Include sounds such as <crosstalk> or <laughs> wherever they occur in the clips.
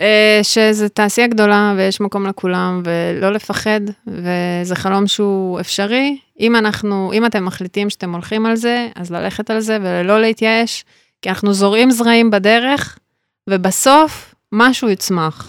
אה, שזה תעשייה גדולה ויש מקום לכולם, ולא לפחד, וזה חלום שהוא אפשרי. אם אנחנו, אם אתם מחליטים שאתם הולכים על זה, אז ללכת על זה ולא להתייאש, כי אנחנו זורעים זרעים בדרך, ובסוף משהו יצמח.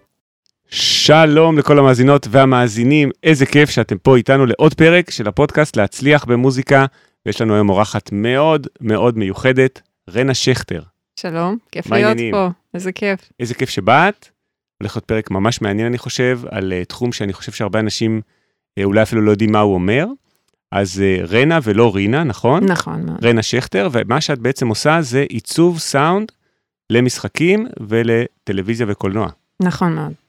שלום לכל המאזינות והמאזינים, איזה כיף שאתם פה איתנו לעוד פרק של הפודקאסט להצליח במוזיקה, ויש לנו היום אורחת מאוד מאוד מיוחדת, רנה שכטר. שלום, כיף להיות העניינים? פה, איזה כיף. איזה כיף שבאת. הולך להיות פרק ממש מעניין, אני חושב, על uh, תחום שאני חושב שהרבה אנשים uh, אולי אפילו לא יודעים מה הוא אומר. אז uh, רנה ולא רינה, נכון? נכון מאוד. רנה שכטר, ומה שאת בעצם עושה זה עיצוב סאונד למשחקים ולטלוויזיה וקולנוע. נכון מאוד.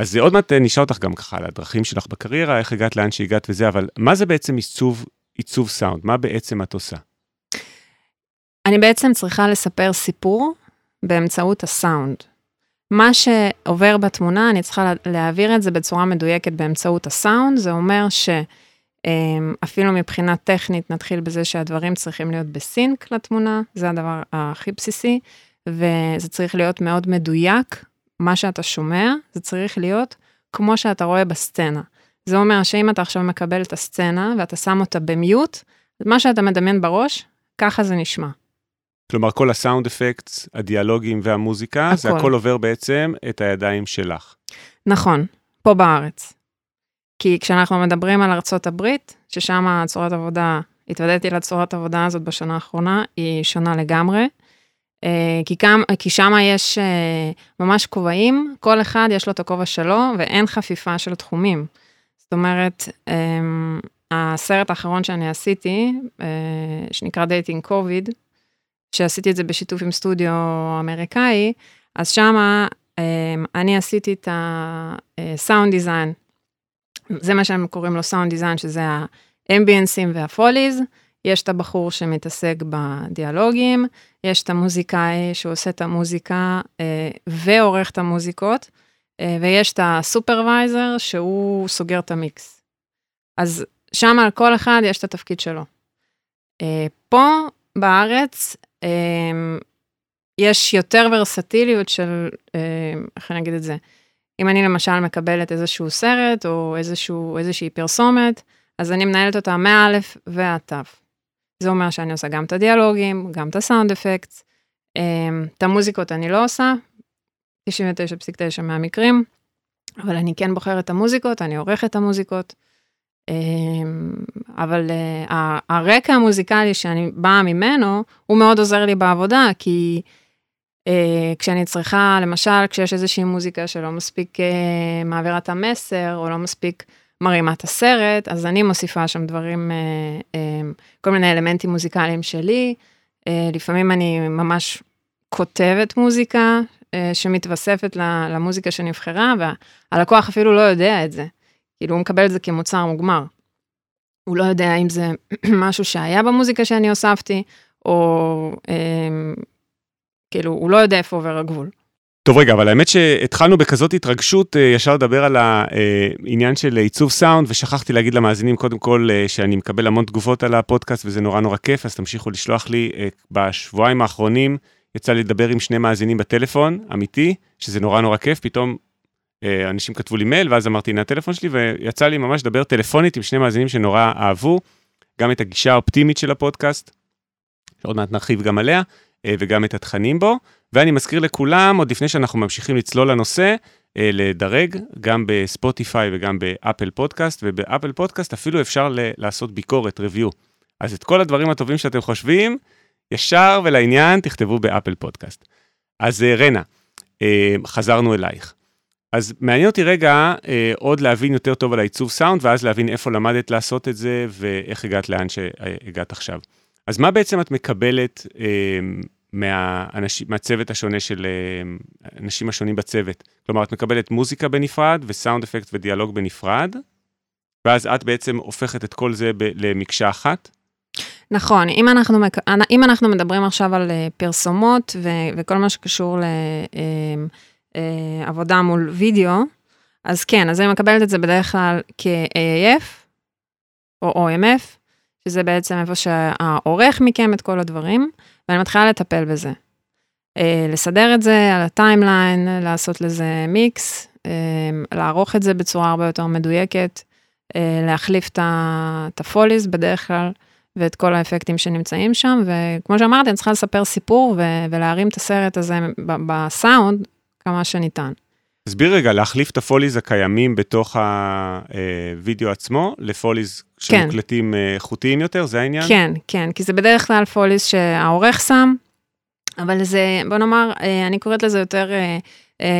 אז עוד מעט נשאל אותך גם ככה על הדרכים שלך בקריירה, איך הגעת לאן שהגעת וזה, אבל מה זה בעצם עיצוב, עיצוב סאונד? מה בעצם את עושה? אני בעצם צריכה לספר סיפור באמצעות הסאונד. מה שעובר בתמונה, אני צריכה להעביר את זה בצורה מדויקת באמצעות הסאונד, זה אומר שאפילו מבחינה טכנית, נתחיל בזה שהדברים צריכים להיות בסינק לתמונה, זה הדבר הכי בסיסי, וזה צריך להיות מאוד מדויק, מה שאתה שומע, זה צריך להיות כמו שאתה רואה בסצנה. זה אומר שאם אתה עכשיו מקבל את הסצנה ואתה שם אותה במיוט, מה שאתה מדמיין בראש, ככה זה נשמע. כלומר, כל הסאונד אפקטס, הדיאלוגים והמוזיקה, הכל. זה הכל עובר בעצם את הידיים שלך. נכון, פה בארץ. כי כשאנחנו מדברים על ארצות הברית, ששם צורת עבודה, התוודעתי לצורת עבודה הזאת בשנה האחרונה, היא שונה לגמרי. אה, כי, כי שם יש אה, ממש כובעים, כל אחד יש לו את הכובע שלו, ואין חפיפה של תחומים. זאת אומרת, אמ, הסרט האחרון שאני עשיתי, אה, שנקרא Dating COVID, שעשיתי את זה בשיתוף עם סטודיו אמריקאי, אז שמה אני עשיתי את ה sound design, זה מה שהם קוראים לו sound design, שזה האמביאנסים וה foleys. יש את הבחור שמתעסק בדיאלוגים, יש את המוזיקאי שעושה את המוזיקה אה, ועורך את המוזיקות, אה, ויש את הסופרוויזר שהוא סוגר את המיקס. אז שם על כל אחד יש את התפקיד שלו. אה, פה בארץ יש יותר ורסטיליות של, איך אני אגיד את זה? אם אני למשל מקבלת איזשהו סרט או איזשהו, איזושהי פרסומת, אז אני מנהלת אותה מא' ועד ת'. זה אומר שאני עושה גם את הדיאלוגים, גם את הסאונד אפקטס. אמ, את המוזיקות אני לא עושה, 99.9 מהמקרים, אבל אני כן בוחרת את המוזיקות, אני עורכת את המוזיקות. אמ, אבל uh, הרקע המוזיקלי שאני באה ממנו, הוא מאוד עוזר לי בעבודה, כי uh, כשאני צריכה, למשל, כשיש איזושהי מוזיקה שלא מספיק uh, מעבירה את המסר, או לא מספיק מרימה את הסרט, אז אני מוסיפה שם דברים, אה, אה, כל מיני אלמנטים מוזיקליים שלי. אה, לפעמים אני ממש כותבת מוזיקה שמתווספת למוזיקה שנבחרה, והלקוח אפילו לא יודע את זה. כאילו, הוא מקבל את זה כמוצר מוגמר. הוא לא יודע אם זה <clears throat> משהו שהיה במוזיקה שאני הוספתי, או כאילו, הוא לא יודע איפה עובר הגבול. טוב רגע, אבל האמת שהתחלנו בכזאת התרגשות אה, ישר לדבר על העניין של עיצוב סאונד, ושכחתי להגיד למאזינים קודם כל אה, שאני מקבל המון תגובות על הפודקאסט וזה נורא נורא כיף, אז תמשיכו לשלוח לי. אה, בשבועיים האחרונים יצא לי לדבר עם שני מאזינים בטלפון, אמיתי, שזה נורא נורא כיף, פתאום אנשים כתבו לי מייל, ואז אמרתי, הנה הטלפון שלי, ויצא לי ממש לדבר טלפונית עם שני מאזינים שנורא אהבו, גם את הגישה האופטימית של הפודקאסט, שעוד מעט נרחיב גם עליה, וגם את התכנים בו. ואני מזכיר לכולם, עוד לפני שאנחנו ממשיכים לצלול לנושא, אה, לדרג גם בספוטיפיי וגם באפל פודקאסט, ובאפל פודקאסט אפילו אפשר לעשות ביקורת, review. אז את כל הדברים הטובים שאתם חושבים, ישר ולעניין, תכתבו באפל פודקאסט. אז אה, רנה, אה, חזרנו אלייך. אז מעניין אותי רגע אה, עוד להבין יותר טוב על העיצוב סאונד, ואז להבין איפה למדת לעשות את זה, ואיך הגעת לאן שהגעת עכשיו. אז מה בעצם את מקבלת אה, מהאנשים, מהצוות השונה של אנשים השונים בצוות. כלומר, את מקבלת מוזיקה בנפרד וסאונד אפקט ודיאלוג בנפרד, ואז את בעצם הופכת את כל זה ב- למקשה אחת. נכון, אם אנחנו, אם אנחנו מדברים עכשיו על פרסומות ו, וכל מה שקשור לעבודה מול וידאו, אז כן, אז אני מקבלת את זה בדרך כלל כ-AAF או OMF, שזה בעצם איפה שהעורך מיקם את כל הדברים, ואני מתחילה לטפל בזה. לסדר את זה על הטיימליין, לעשות לזה מיקס, לערוך את זה בצורה הרבה יותר מדויקת, להחליף את הפוליס בדרך כלל, ואת כל האפקטים שנמצאים שם, וכמו שאמרתי, אני צריכה לספר סיפור ולהרים את הסרט הזה בסאונד כמה שניתן. תסביר רגע, להחליף את הפוליז הקיימים בתוך הווידאו עצמו, לפוליז שמוקלטים כן. איכותיים יותר, זה העניין? כן, כן, כי זה בדרך כלל פוליז שהעורך שם, אבל זה, בוא נאמר, אני קוראת לזה יותר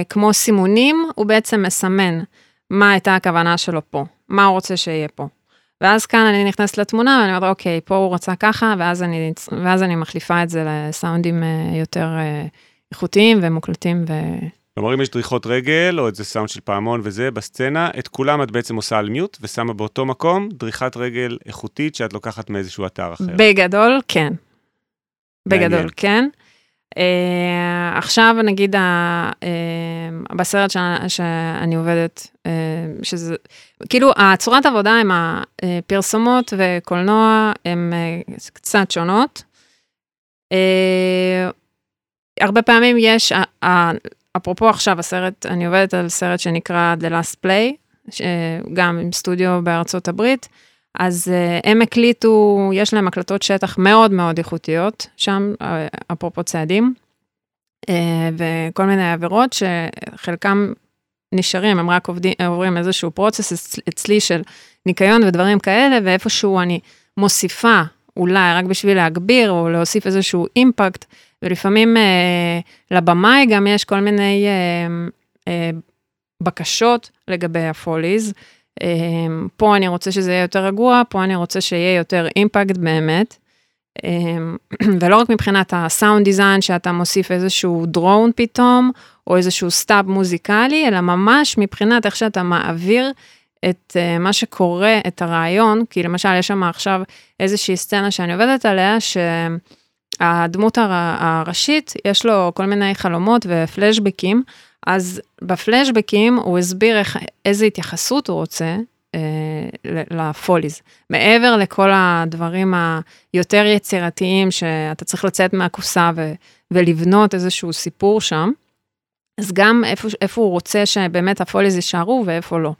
כמו סימונים, הוא בעצם מסמן מה הייתה הכוונה שלו פה, מה הוא רוצה שיהיה פה. ואז כאן אני נכנסת לתמונה ואני אומרת, אוקיי, פה הוא רצה ככה, ואז אני, ואז אני מחליפה את זה לסאונדים יותר איכותיים ומוקלטים ו... כלומר, אם יש דריכות רגל, או איזה סאונד של פעמון וזה, בסצנה, את כולם את בעצם עושה על מיוט, ושמה באותו מקום דריכת רגל איכותית שאת לוקחת מאיזשהו אתר אחר. בגדול, כן. בגדול, מעניין. כן. Uh, עכשיו נגיד uh, uh, בסרט שאני, שאני עובדת, uh, שזה, כאילו הצורת עבודה עם הפרסומות וקולנוע הן uh, קצת שונות. Uh, הרבה פעמים יש, uh, uh, אפרופו עכשיו הסרט, אני עובדת על סרט שנקרא The Last Play, גם עם סטודיו בארצות הברית, אז uh, הם הקליטו, יש להם הקלטות שטח מאוד מאוד איכותיות, שם, uh, אפרופו צעדים, uh, וכל מיני עבירות שחלקם נשארים, הם רק עובדים, עוברים איזשהו פרוצס אצלי של ניקיון ודברים כאלה, ואיפשהו אני מוסיפה, אולי רק בשביל להגביר או להוסיף איזשהו אימפקט, ולפעמים אה, לבמאי גם יש כל מיני אה, אה, בקשות לגבי ה foleys. פה אני רוצה שזה יהיה יותר רגוע, פה אני רוצה שיהיה יותר אימפקט באמת. <clears throat> ולא רק מבחינת ה sound design, שאתה מוסיף איזשהו drone פתאום, או איזשהו stab מוזיקלי, אלא ממש מבחינת איך שאתה מעביר את מה שקורה, את הרעיון, כי למשל יש שם עכשיו איזושהי סצנה שאני עובדת עליה, ש... הדמות הר, הראשית, יש לו כל מיני חלומות ופלשבקים, אז בפלשבקים הוא הסביר איך, איזה התייחסות הוא רוצה אה, לפוליז. מעבר לכל הדברים היותר יצירתיים, שאתה צריך לצאת מהקופסה ו, ולבנות איזשהו סיפור שם, אז גם איפה, איפה הוא רוצה שבאמת הפוליז יישארו ואיפה לא.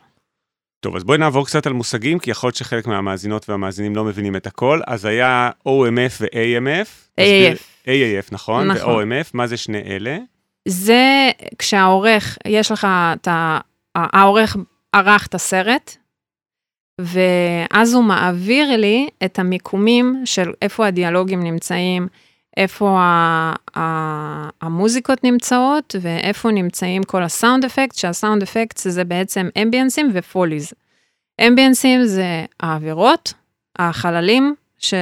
טוב, אז בואי נעבור קצת על מושגים, כי יכול להיות שחלק מהמאזינות והמאזינים לא מבינים את הכל. אז היה OMF ו-AMF. AAF. AAF, נכון? נכון. ו-OMF, מה זה שני אלה? זה כשהעורך, יש לך את ה... העורך ערך את הסרט, ואז הוא מעביר לי את המיקומים של איפה הדיאלוגים נמצאים, איפה ה, ה, המוזיקות נמצאות ואיפה נמצאים כל הסאונד אפקט, שהסאונד אפקט זה בעצם אמביאנסים ופוליז. אמביאנסים זה האווירות, החללים, ש,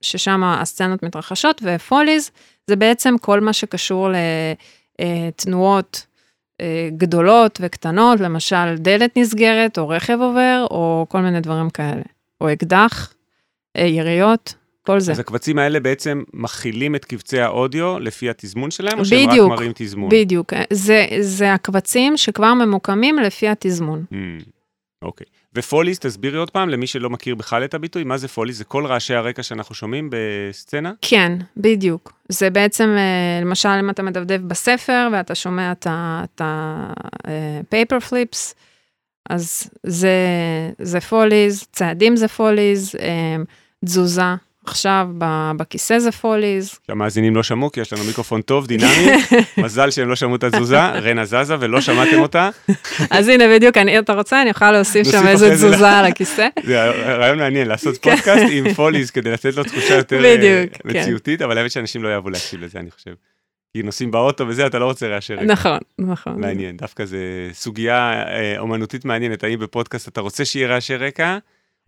ששם הסצנות מתרחשות, ופוליז זה בעצם כל מה שקשור לתנועות אה, גדולות וקטנות, למשל דלת נסגרת, או רכב עובר, או כל מיני דברים כאלה, או אקדח, אה, יריות. כל זה. אז הקבצים האלה בעצם מכילים את קבצי האודיו לפי התזמון שלהם, או שהם בדיוק, רק מראים תזמון? בדיוק, זה, זה הקבצים שכבר ממוקמים לפי התזמון. Mm, אוקיי. ופוליס, תסבירי עוד פעם למי שלא מכיר בכלל את הביטוי, מה זה פוליס? זה כל רעשי הרקע שאנחנו שומעים בסצנה? כן, בדיוק. זה בעצם, אה, למשל, אם אתה מדפדף בספר ואתה שומע את ה-paper flips, אז זה, זה foleys, צעדים זה foleys, אה, תזוזה. עכשיו בכיסא זה foleys. המאזינים לא שמעו, כי יש לנו מיקרופון טוב, דינמי. <laughs> מזל שהם לא שמעו את התזוזה, רנה זזה ולא שמעתם אותה. אז הנה, בדיוק, אני, אתה רוצה, אני יכולה להוסיף שם איזה תזוזה על הכיסא. <laughs> זה רעיון מעניין, לעשות כן. פודקאסט עם foleys כדי לתת לו תחושה יותר אה, כן. מציאותית, אבל האמת שאנשים לא יאהבו להקשיב לזה, אני חושב. כי נוסעים באוטו וזה, אתה לא רוצה רעשי רקע. נכון, נכון. מעניין, דווקא זו סוגיה אה, אומנותית מעניינת, האם בפודקאסט אתה רוצה שיהיה רעשי רקע,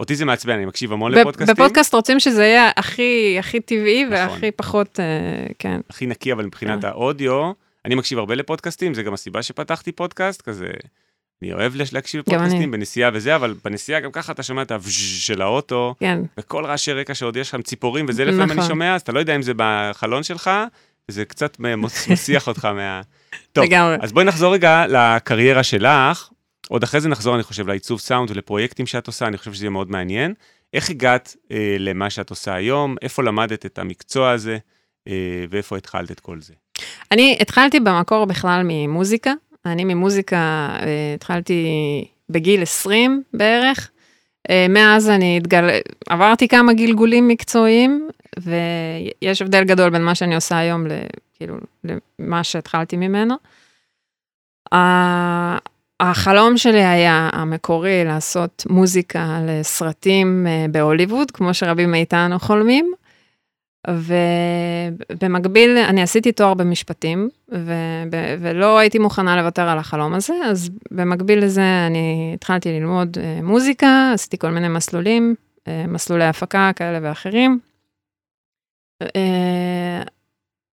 אותי זה מעצבן, אני מקשיב המון לפודקאסטים. בפודקאסט רוצים שזה יהיה הכי, הכי טבעי נכון. והכי פחות, אה, כן. הכי נקי, אבל מבחינת כן. האודיו, אני מקשיב הרבה לפודקאסטים, זה גם הסיבה שפתחתי פודקאסט, כזה, אני אוהב להקשיב לפודקאסטים אני. בנסיעה וזה, אבל בנסיעה גם ככה אתה שומע את הווז' של האוטו, כן, וכל רעשי רקע שעוד יש לך ציפורים, וזה לפעמים אני נכון. שומע, אז אתה לא יודע אם זה בחלון שלך, וזה קצת מסיח <laughs> אותך מה... טוב, לגמרי. אז בואי נחזור רגע לקריירה שלך. עוד אחרי זה נחזור, אני חושב, לעיצוב סאונד ולפרויקטים שאת עושה, אני חושב שזה יהיה מאוד מעניין. איך הגעת אה, למה שאת עושה היום? איפה למדת את המקצוע הזה? אה, ואיפה התחלת את כל זה? אני התחלתי במקור בכלל ממוזיקה. אני ממוזיקה אה, התחלתי בגיל 20 בערך. אה, מאז אני התגל... עברתי כמה גלגולים מקצועיים, ויש הבדל גדול בין מה שאני עושה היום, ל... כאילו, למה שהתחלתי ממנו. החלום שלי היה המקורי לעשות מוזיקה לסרטים אה, בהוליווד, כמו שרבים מאיתנו חולמים. ובמקביל, אני עשיתי תואר במשפטים, ו... ולא הייתי מוכנה לוותר על החלום הזה, אז במקביל לזה אני התחלתי ללמוד אה, מוזיקה, עשיתי כל מיני מסלולים, אה, מסלולי הפקה כאלה ואחרים.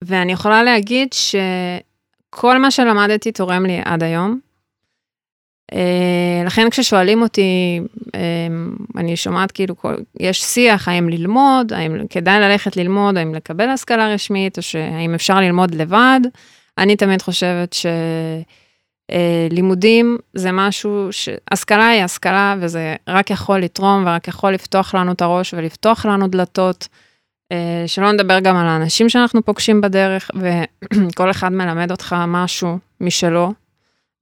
ואני יכולה להגיד שכל מה שלמדתי תורם לי עד היום. אה, לכן כששואלים אותי, אה, אני שומעת כאילו, יש שיח האם ללמוד, האם כדאי ללכת ללמוד, האם לקבל השכלה רשמית, או שהאם אפשר ללמוד לבד. אני תמיד חושבת שלימודים זה משהו, ש... השכלה היא השכלה, וזה רק יכול לתרום ורק יכול לפתוח לנו את הראש ולפתוח לנו דלתות. אה, שלא נדבר גם על האנשים שאנחנו פוגשים בדרך, וכל <clears throat> אחד מלמד אותך משהו משלו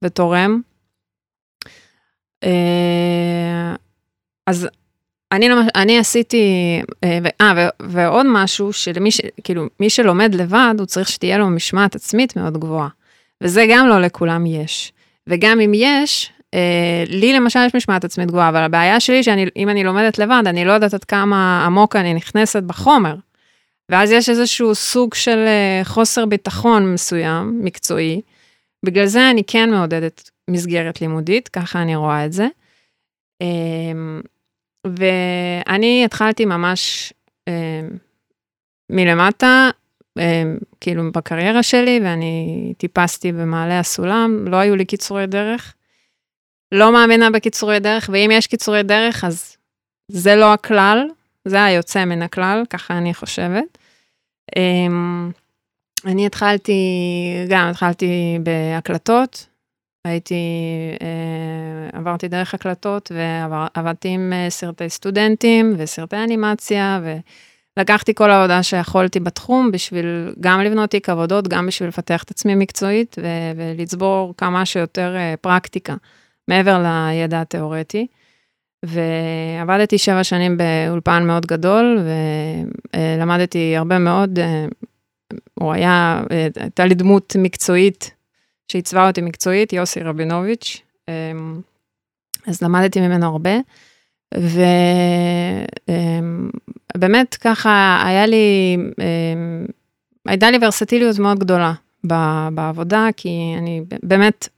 ותורם. אה, אז אני, למש- אני עשיתי, אה, אה, ועוד משהו, שלמי ש... כאילו, מי שלומד לבד, הוא צריך שתהיה לו משמעת עצמית מאוד גבוהה. וזה גם לא לכולם יש. וגם אם יש, אה, לי למשל יש משמעת עצמית גבוהה, אבל הבעיה שלי שאם אני לומדת לבד, אני לא יודעת עד כמה עמוק אני נכנסת בחומר. ואז יש איזשהו סוג של אה, חוסר ביטחון מסוים, מקצועי. בגלל זה אני כן מעודדת מסגרת לימודית, ככה אני רואה את זה. אמ, ואני התחלתי ממש אמ, מלמטה, אמ, כאילו בקריירה שלי, ואני טיפסתי במעלה הסולם, לא היו לי קיצורי דרך. לא מאמינה בקיצורי דרך, ואם יש קיצורי דרך, אז זה לא הכלל, זה היוצא מן הכלל, ככה אני חושבת. אני התחלתי, גם התחלתי בהקלטות, הייתי, אה, עברתי דרך הקלטות ועבדתי עם אה, סרטי סטודנטים וסרטי אנימציה, ולקחתי כל העבודה שיכולתי בתחום בשביל גם לבנות תיק עבודות, גם בשביל לפתח את עצמי מקצועית ו- ולצבור כמה שיותר אה, פרקטיקה מעבר לידע התיאורטי. ועבדתי שבע שנים באולפן מאוד גדול, ולמדתי הרבה מאוד, אה, הוא היה, אה, הייתה לי דמות מקצועית שעיצבה אותי מקצועית, יוסי רבינוביץ', אמ, אז למדתי ממנו הרבה, ובאמת ככה היה לי, אמ, הייתה לי ורסטיליות מאוד גדולה בעבודה, כי אני באמת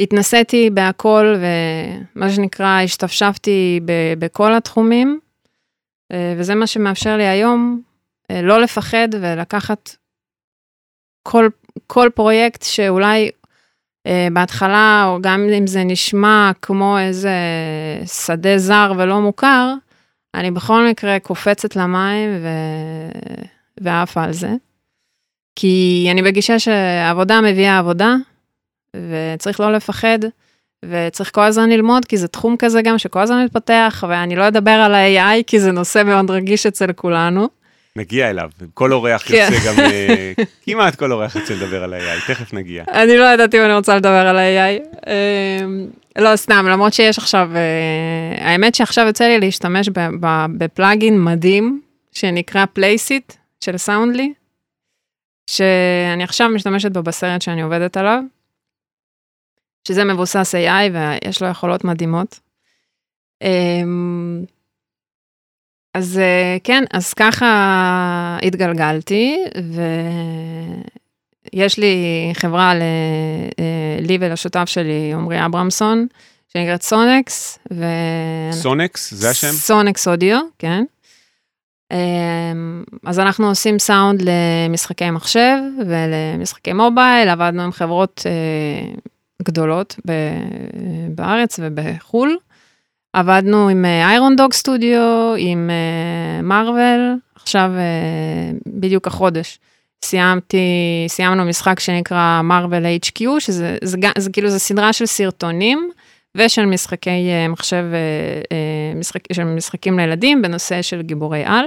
התנסיתי בהכל, ומה שנקרא, השתפשפתי בכל התחומים, אה, וזה מה שמאפשר לי היום אה, לא לפחד ולקחת כל, כל פרויקט שאולי אה, בהתחלה, או גם אם זה נשמע כמו איזה שדה זר ולא מוכר, אני בכל מקרה קופצת למים ו... ועפה על זה. כי אני בגישה שעבודה מביאה עבודה, וצריך לא לפחד, וצריך כל הזמן ללמוד, כי זה תחום כזה גם שכל הזמן מתפתח, ואני לא אדבר על ה-AI, כי זה נושא מאוד רגיש אצל כולנו. נגיע אליו, כל אורח כן. יוצא גם, <laughs> אה, כמעט כל אורח יוצא לדבר על ה-AI, תכף נגיע. אני לא ידעתי אם אני רוצה לדבר על ה-AI. אמ, לא, סתם, למרות שיש עכשיו, אה, האמת שעכשיו יוצא לי להשתמש ב plugin מדהים, שנקרא Place It של Soundly, שאני עכשיו משתמשת בו בסרט שאני עובדת עליו, שזה מבוסס AI ויש לו יכולות מדהימות. אז אה, כן, אז ככה התגלגלתי, ויש לי חברה ל- אה, לי ולשותף שלי, עמרי אברמסון, שנקראת Sonex. ו... Sonex, זה השם? Sonex Audio, כן. אמ, אז אנחנו עושים סאונד למשחקי מחשב ולמשחקי מובייל, עבדנו עם חברות אה, גדולות בארץ ובחו"ל. עבדנו עם Iron Dog Studio, עם Marvel, אה, עכשיו אה, בדיוק החודש. סיימתי, סיימנו משחק שנקרא Marvel HQ, שזה זה, זה, זה כאילו, זה סדרה של סרטונים ושל משחקי מחשב, משחק, של משחקים לילדים בנושא של גיבורי על.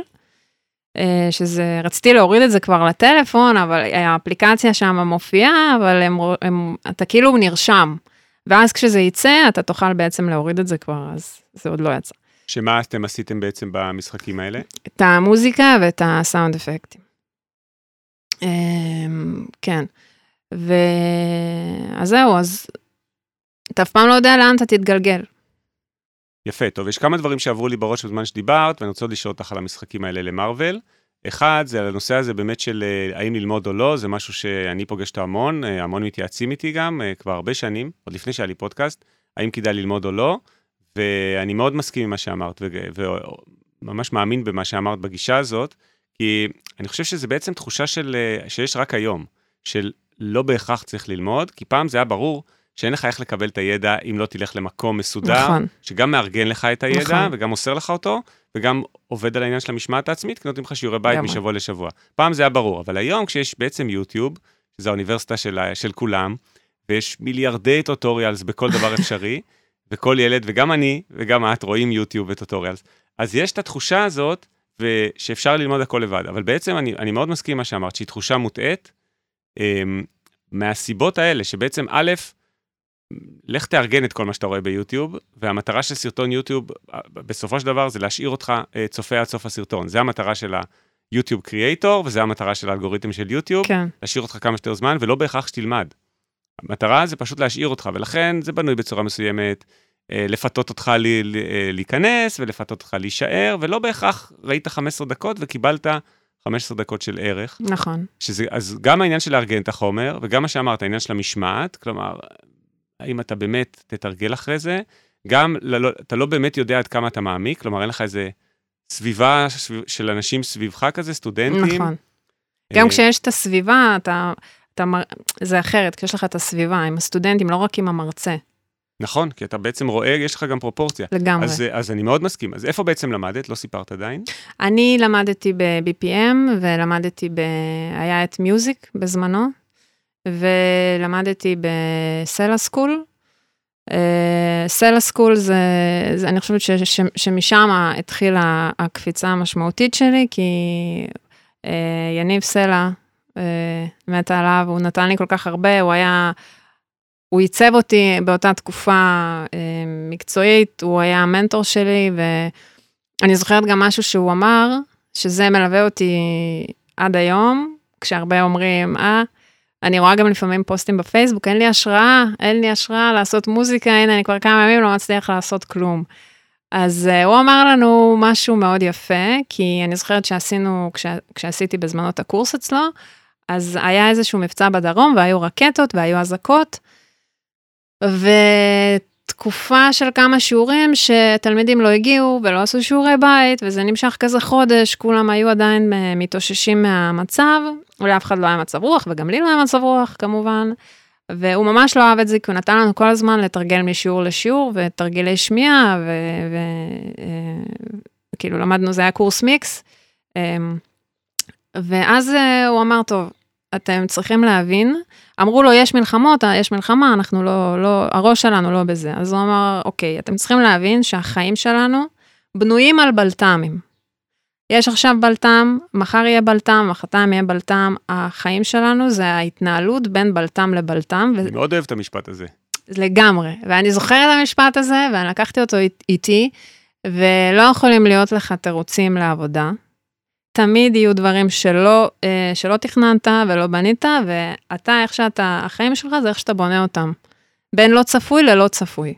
אה, שזה, רציתי להוריד את זה כבר לטלפון, אבל האפליקציה שם מופיעה, אבל הם, הם, אתה כאילו נרשם. ואז כשזה יצא, אתה תוכל בעצם להוריד את זה כבר, אז זה עוד לא יצא. שמה אתם עשיתם בעצם במשחקים האלה? את המוזיקה ואת הסאונד אפקטים. אמ, כן. ו... אז זהו, אז אתה אף פעם לא יודע לאן אתה תתגלגל. יפה, טוב, יש כמה דברים שעברו לי בראש בזמן שדיברת, ואני רוצה לשאול אותך על המשחקים האלה למרוויל. אחד, זה על הנושא הזה באמת של אה, האם ללמוד או לא, זה משהו שאני פוגש אותו המון, אה, המון מתייעצים איתי גם, אה, כבר הרבה שנים, עוד לפני שהיה לי פודקאסט, האם כדאי ללמוד או לא, ואני מאוד מסכים עם מה שאמרת, וממש מאמין במה שאמרת בגישה הזאת, כי אני חושב שזה בעצם תחושה של, שיש רק היום, של לא בהכרח צריך ללמוד, כי פעם זה היה ברור שאין לך איך לקבל את הידע אם לא תלך למקום מסודר, נכון. שגם מארגן לך את הידע נכון. וגם מוסר לך אותו, וגם עובד על העניין של המשמעת העצמית, כי נותנים לך שיעורי בית משבוע לשבוע. פעם זה היה ברור, אבל היום כשיש בעצם יוטיוב, שזו האוניברסיטה של, של כולם, ויש מיליארדי טוטוריאלס בכל דבר <laughs> אפשרי, וכל ילד, וגם אני, וגם את, רואים יוטיוב וטוטוריאלס. אז יש את התחושה הזאת, שאפשר ללמוד הכל לבד. אבל בעצם אני, אני מאוד מסכים עם מה שאמרת, שהיא תחושה מוטעית, אמ, מהסיבות האלה, שבעצם א', לך תארגן את כל מה שאתה רואה ביוטיוב, והמטרה של סרטון יוטיוב, בסופו של דבר, זה להשאיר אותך אה, צופה עד סוף הסרטון. זה המטרה של היוטיוב קריאייטור, וזה המטרה של האלגוריתם של יוטיוב, כן. להשאיר אותך כמה שיותר זמן, ולא בהכרח שתלמד. המטרה זה פשוט להשאיר אותך, ולכן זה בנוי בצורה מסוימת, אה, לפתות אותך אה, להיכנס, ולפתות אותך להישאר, ולא בהכרח ראית 15 דקות וקיבלת 15 דקות של ערך. נכון. שזה, אז גם העניין של לארגן את החומר, וגם מה שאמרת, העניין של המשמעת, כלומר, האם אתה באמת תתרגל אחרי זה, גם ללא, אתה לא באמת יודע עד כמה אתה מעמיק, כלומר אין לך איזה סביבה של אנשים סביבך כזה, סטודנטים. נכון. גם אה, כשיש את הסביבה, אתה, אתה, זה אחרת, כשיש לך את הסביבה עם הסטודנטים, לא רק עם המרצה. נכון, כי אתה בעצם רואה, יש לך גם פרופורציה. לגמרי. אז, אז אני מאוד מסכים. אז איפה בעצם למדת? לא סיפרת עדיין? אני למדתי ב-BPM, ולמדתי ב... היה את Muzik בזמנו, ולמדתי בסלע school. סלע school זה, זה, אני חושבת ש, ש, שמשם התחילה הקפיצה המשמעותית שלי, כי uh, יניב סלע, uh, מתה עליו, הוא נתן לי כל כך הרבה, הוא היה, הוא עיצב אותי באותה תקופה uh, מקצועית, הוא היה המנטור שלי, ואני זוכרת גם משהו שהוא אמר, שזה מלווה אותי עד היום, כשהרבה אומרים, אה, אני רואה גם לפעמים פוסטים בפייסבוק, אין לי השראה, אין לי השראה לעשות מוזיקה, הנה, אני כבר כמה ימים לא מצליח לעשות כלום. אז uh, הוא אמר לנו משהו מאוד יפה, כי אני זוכרת שעשינו, כש, כשעשיתי בזמנו את הקורס אצלו, אז היה איזשהו מבצע בדרום, והיו רקטות והיו אזעקות, ו... תקופה של כמה שיעורים שתלמידים לא הגיעו ולא עשו שיעורי בית, וזה נמשך כזה חודש, כולם היו עדיין מתאוששים מהמצב, ולאף אחד לא היה מצב רוח, וגם לי לא היה מצב רוח כמובן. והוא ממש לא אהב את זה, כי הוא נתן לנו כל הזמן לתרגל משיעור לשיעור, ותרגילי שמיעה, וכאילו אה, למדנו, זה היה קורס מיקס. אמ, ואז אה, הוא אמר, טוב, אתם צריכים להבין, אמרו לו, יש מלחמות, יש מלחמה, אנחנו לא, לא, הראש שלנו לא בזה. אז הוא אמר, אוקיי, אתם צריכים להבין שהחיים שלנו בנויים על בלת"מים. יש עכשיו בלת"ם, מחר יהיה בלת"ם, מחרתיים יהיה בלת"ם, החיים שלנו זה ההתנהלות בין בלת"ם לבלת"ם. אני ו... מאוד אוהב את המשפט הזה. לגמרי, ואני זוכרת את המשפט הזה, ואני לקחתי אותו איתי, ולא יכולים להיות לך תירוצים לעבודה. תמיד יהיו דברים שלא, אה, שלא תכננת ולא בנית, ואתה, איך שאתה, החיים שלך זה איך שאתה בונה אותם. בין לא צפוי ללא צפוי.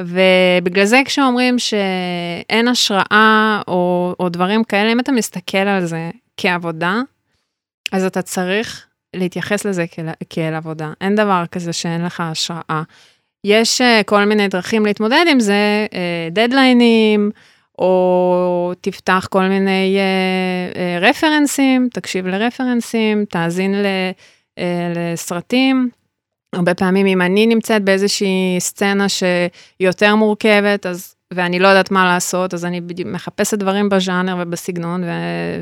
ובגלל זה כשאומרים שאין השראה או, או דברים כאלה, אם אתה מסתכל על זה כעבודה, אז אתה צריך להתייחס לזה כאל, כאל עבודה. אין דבר כזה שאין לך השראה. יש uh, כל מיני דרכים להתמודד עם זה, uh, דדליינים, או תפתח כל מיני uh, uh, רפרנסים, תקשיב לרפרנסים, תאזין ל, uh, לסרטים. הרבה פעמים אם אני נמצאת באיזושהי סצנה שהיא יותר מורכבת, אז, ואני לא יודעת מה לעשות, אז אני מחפשת דברים בז'אנר ובסגנון, ו,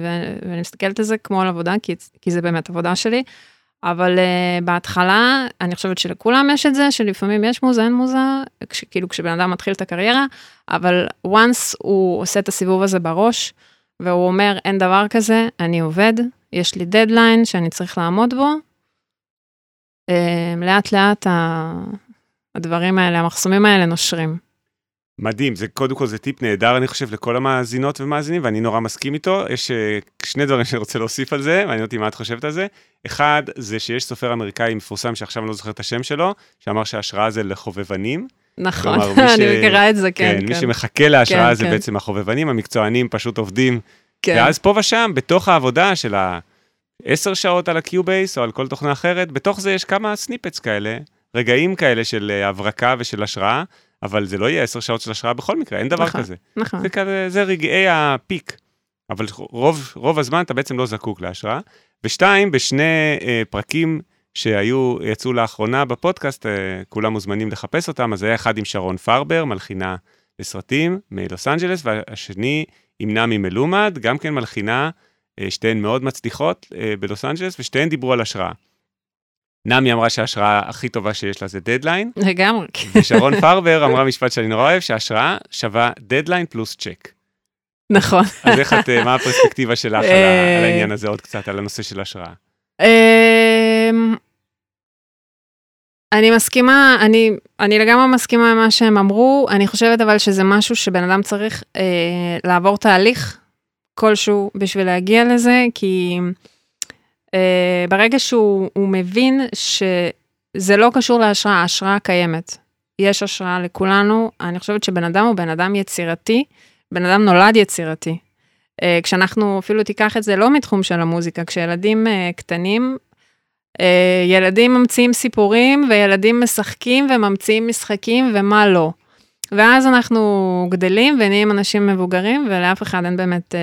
ו, ואני מסתכלת על זה כמו על עבודה, כי, כי זה באמת עבודה שלי. אבל uh, בהתחלה, אני חושבת שלכולם יש את זה, שלפעמים יש מוזה, אין מוזה, כש, כאילו כשבן אדם מתחיל את הקריירה, אבל once הוא עושה את הסיבוב הזה בראש, והוא אומר, אין דבר כזה, אני עובד, יש לי דדליין שאני צריך לעמוד בו, uh, לאט לאט הדברים האלה, המחסומים האלה נושרים. מדהים, זה קודם כל זה טיפ נהדר אני חושב לכל המאזינות ומאזינים ואני נורא מסכים איתו. יש uh, שני דברים שאני רוצה להוסיף על זה, מעניין אותי מה את חושבת על זה. אחד, זה שיש סופר אמריקאי מפורסם שעכשיו אני לא זוכר את השם שלו, שאמר שההשראה זה לחובבנים. נכון, <laughs> אני מכירה את זה, כן. כן, מי שמחכה להשראה כן, זה כן. בעצם החובבנים, המקצוענים פשוט עובדים. כן. ואז פה ושם, בתוך העבודה של ה-10 שעות על ה-Cubase או על כל תוכנה אחרת, בתוך זה יש כמה snippets כאלה, רגעים כאלה של אה, הברקה ושל השראה. אבל זה לא יהיה עשר שעות של השראה בכל מקרה, אין דבר נכון, כזה. נכון. זה, כזה, זה רגעי ה peak, אבל רוב, רוב הזמן אתה בעצם לא זקוק להשראה. ושתיים, בשני אה, פרקים שהיו, יצאו לאחרונה בפודקאסט, אה, כולם מוזמנים לחפש אותם, אז היה אחד עם שרון פרבר, מלחינה לסרטים מלוס אנג'לס, והשני עם נמי מלומד, גם כן מלחינה, אה, שתיהן מאוד מצליחות אה, בלוס אנג'לס, ושתיהן דיברו על השראה. נמי אמרה שההשראה הכי טובה שיש לה זה דדליין. לגמרי. ושרון <laughs> פרבר אמרה משפט שאני נורא אוהב, שההשראה שווה דדליין פלוס צ'ק. נכון. אז איך את, מה הפרספקטיבה שלך על אה, העניין הזה עוד קצת, על הנושא של השראה? אמ, אני מסכימה, אני, אני לגמרי מסכימה עם מה שהם אמרו, אני חושבת אבל שזה משהו שבן אדם צריך אה, לעבור תהליך כלשהו בשביל להגיע לזה, כי... אה, ברגע שהוא מבין שזה לא קשור להשראה, ההשראה קיימת. יש השראה לכולנו, אני חושבת שבן אדם הוא בן אדם יצירתי, בן אדם נולד יצירתי. אה, כשאנחנו, אפילו תיקח את זה לא מתחום של המוזיקה, כשילדים אה, קטנים, ילדים ממציאים סיפורים וילדים משחקים וממציאים משחקים ומה לא. ואז אנחנו גדלים ונהיים אנשים מבוגרים, ולאף אחד אין באמת אה,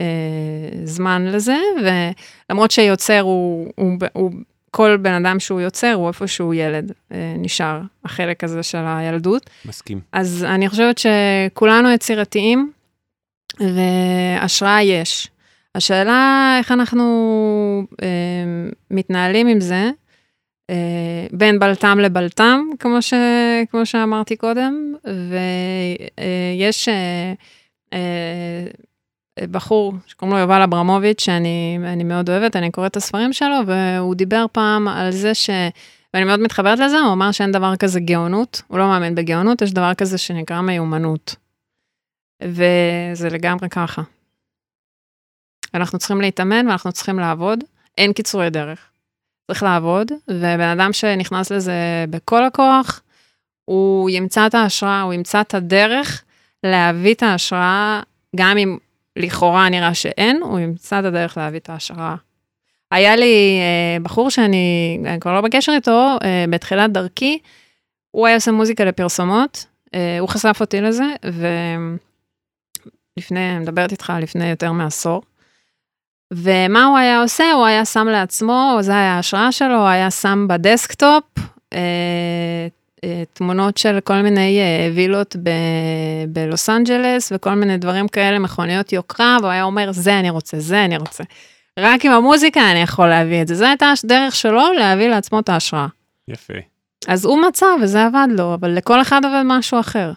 אה, זמן לזה, ולמרות שיוצר הוא, הוא, הוא, הוא, כל בן אדם שהוא יוצר, הוא איפשהו ילד, אה, נשאר החלק הזה של הילדות. מסכים. אז אני חושבת שכולנו יצירתיים, והשראה יש. השאלה איך אנחנו אה, מתנהלים עם זה, בין בלטם לבלטם, כמו, ש, כמו שאמרתי קודם, ויש אה, אה, בחור שקוראים לו יובל אברמוביץ', שאני מאוד אוהבת, אני קוראת את הספרים שלו, והוא דיבר פעם על זה ש... ואני מאוד מתחברת לזה, הוא אמר שאין דבר כזה גאונות, הוא לא מאמין בגאונות, יש דבר כזה שנקרא מיומנות. וזה לגמרי ככה. אנחנו צריכים להתאמן ואנחנו צריכים לעבוד, אין קיצורי דרך. צריך לעבוד, ובן אדם שנכנס לזה בכל הכוח, הוא ימצא את ההשראה, הוא ימצא את הדרך להביא את ההשראה, גם אם לכאורה נראה שאין, הוא ימצא את הדרך להביא את ההשראה. היה לי אה, בחור שאני אני כבר לא בקשר איתו, אה, בתחילת דרכי, הוא היה עושה מוזיקה לפרסומות, אה, הוא חשף אותי לזה, ולפני, אני מדברת איתך לפני יותר מעשור. ומה הוא היה עושה? הוא היה שם לעצמו, זו היה ההשראה שלו, הוא היה שם בדסקטופ אה, אה, תמונות של כל מיני אה, וילות ב, בלוס אנג'לס וכל מיני דברים כאלה, מכוניות יוקרה, והוא היה אומר, זה אני רוצה, זה אני רוצה. רק עם המוזיקה אני יכול להביא את זה. זו הייתה הדרך שלו להביא לעצמו את ההשראה. יפה. אז הוא מצא וזה עבד לו, אבל לכל אחד עובד משהו אחר.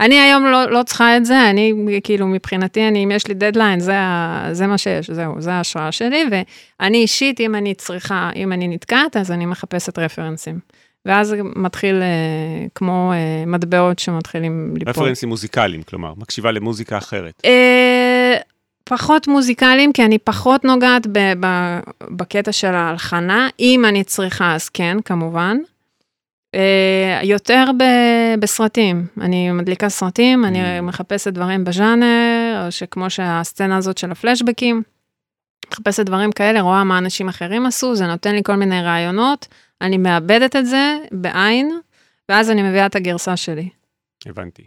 אני היום לא, לא צריכה את זה, אני כאילו מבחינתי, אני, אם יש לי דדליין, זה, זה מה שיש, זהו, זה ההשראה שלי, ואני אישית, אם אני צריכה, אם אני נתקעת, אז אני מחפשת רפרנסים. ואז זה מתחיל אה, כמו אה, מטבעות שמתחילים ליפול. רפרנסים מוזיקליים, כלומר, מקשיבה למוזיקה אחרת. אה, פחות מוזיקליים, כי אני פחות נוגעת ב, ב, בקטע של ההלחנה. אם אני צריכה, אז כן, כמובן. Uh, יותר ב- בסרטים, אני מדליקה סרטים, mm. אני מחפשת דברים בז'אנר, או שכמו שהסצנה הזאת של הפלשבקים, מחפשת דברים כאלה, רואה מה אנשים אחרים עשו, זה נותן לי כל מיני רעיונות, אני מאבדת את זה בעין, ואז אני מביאה את הגרסה שלי. הבנתי.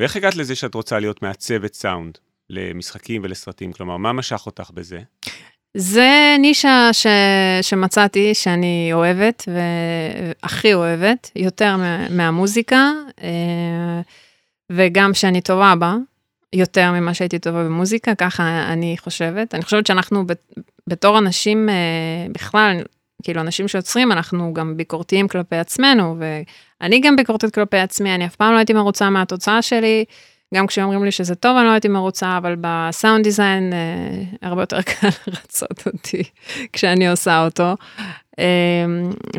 ואיך הגעת לזה שאת רוצה להיות מעצבת סאונד למשחקים ולסרטים? כלומר, מה משך אותך בזה? זה נישה ש... שמצאתי שאני אוהבת, והכי אוהבת, יותר מהמוזיקה, אה, וגם שאני טובה בה, יותר ממה שהייתי טובה במוזיקה, ככה אני חושבת. אני חושבת שאנחנו בתור אנשים, אה, בכלל, כאילו אנשים שיוצרים, אנחנו גם ביקורתיים כלפי עצמנו, ואני גם ביקורתית כלפי עצמי, אני אף פעם לא הייתי מרוצה מהתוצאה שלי. גם כשאומרים לי שזה טוב, אני לא הייתי מרוצה, אבל בסאונד דיזיין אה, הרבה יותר <laughs> קל לרצות אותי כשאני עושה אותו. אה,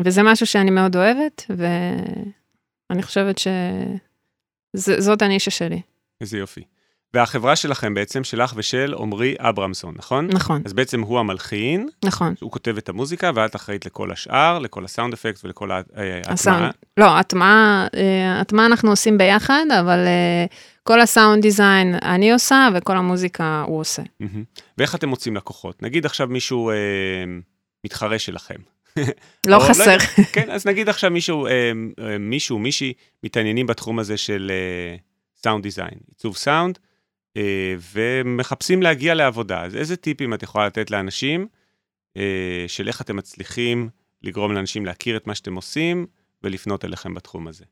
וזה משהו שאני מאוד אוהבת, ואני חושבת שזאת הנישה שלי. איזה יופי. והחברה שלכם בעצם, שלך ושל עמרי אברמסון, נכון? נכון. אז בעצם הוא המלחין. נכון. הוא כותב את המוזיקה, ואת אחראית לכל השאר, לכל הסאונד אפקט ולכל ההטמעה. הסאונד, לא, הטמעה, אה, הטמעה אנחנו עושים ביחד, אבל אה, כל הסאונד דיזיין אני עושה, וכל המוזיקה הוא עושה. ואיך אתם מוצאים לקוחות? נגיד עכשיו מישהו אה, מתחרה שלכם. לא חסר. לא, כן, אז נגיד עכשיו מישהו, אה, אה, מישהו, מישהי, מתעניינים בתחום הזה של סאונד אה, דיזיין, עיצוב סאונד, אה, ומחפשים להגיע לעבודה. אז איזה טיפים את יכולה לתת לאנשים אה, של איך אתם מצליחים לגרום לאנשים להכיר את מה שאתם עושים ולפנות אליכם בתחום הזה?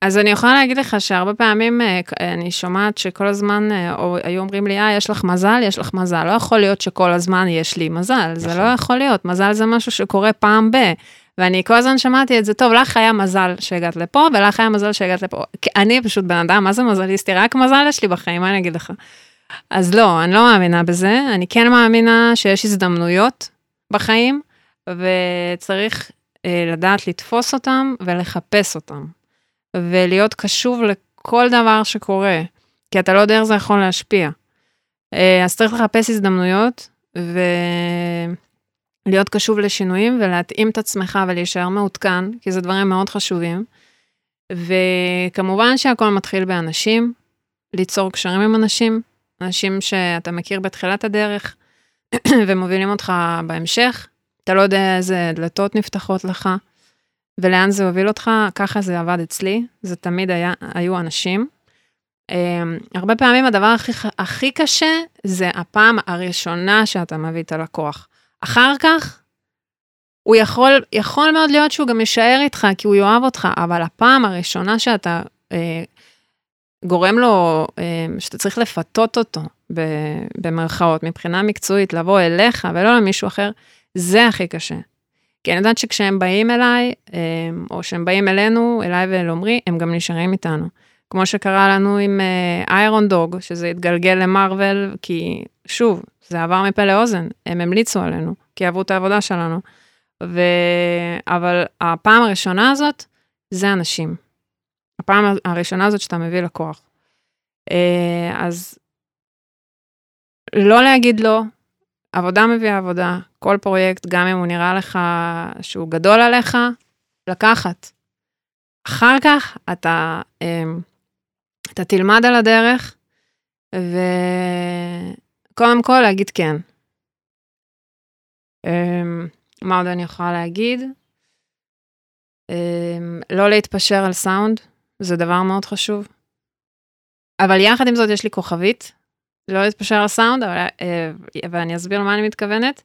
אז אני יכולה להגיד לך שהרבה פעמים אה, אני שומעת שכל הזמן או היו אומרים לי, אה, יש לך מזל, יש לך מזל. לא יכול להיות שכל הזמן יש לי מזל, נכון. זה לא יכול להיות. מזל זה משהו שקורה פעם ב... ואני כל הזמן שמעתי את זה, טוב, לך היה מזל שהגעת לפה, ולך היה מזל שהגעת לפה. אני פשוט בן אדם, מה זה מזליסטי? רק מזל יש לי בחיים, מה אני אגיד לך? אז לא, אני לא מאמינה בזה, אני כן מאמינה שיש הזדמנויות בחיים, וצריך אה, לדעת לתפוס אותם ולחפש אותם, ולהיות קשוב לכל דבר שקורה, כי אתה לא יודע איך זה יכול להשפיע. אה, אז צריך לחפש הזדמנויות, ו... להיות קשוב לשינויים ולהתאים את עצמך ולהישאר מעודכן, כי זה דברים מאוד חשובים. וכמובן שהכל מתחיל באנשים, ליצור קשרים עם אנשים, אנשים שאתה מכיר בתחילת הדרך <clears throat> ומובילים אותך בהמשך. אתה לא יודע איזה דלתות נפתחות לך ולאן זה הוביל אותך, ככה זה עבד אצלי, זה תמיד היה, היו אנשים. Um, הרבה פעמים הדבר הכי, הכי קשה זה הפעם הראשונה שאתה מביא את הלקוח. אחר כך, הוא יכול, יכול מאוד להיות שהוא גם יישאר איתך, כי הוא יאהב אותך, אבל הפעם הראשונה שאתה אה, גורם לו, אה, שאתה צריך לפתות אותו, ב, במרכאות, מבחינה מקצועית, לבוא אליך ולא למישהו אחר, זה הכי קשה. כי אני יודעת שכשהם באים אליי, אה, או שהם באים אלינו, אליי ואל עמרי, הם גם נשארים איתנו. כמו שקרה לנו עם איירון uh, דוג, שזה התגלגל למרוויל, כי שוב, זה עבר מפה לאוזן, הם המליצו עלינו, כי אהבו את העבודה שלנו. ו... אבל הפעם הראשונה הזאת, זה אנשים. הפעם הראשונה הזאת שאתה מביא לקוח. אה, אז לא להגיד לא, עבודה מביאה עבודה, כל פרויקט, גם אם הוא נראה לך שהוא גדול עליך, לקחת. אחר כך אתה, אה, אתה תלמד על הדרך, ו... קודם כל להגיד כן. Um, מה עוד אני יכולה להגיד? Um, לא להתפשר על סאונד, זה דבר מאוד חשוב. אבל יחד עם זאת יש לי כוכבית, לא להתפשר על סאונד, אבל, uh, ואני אסביר למה אני מתכוונת.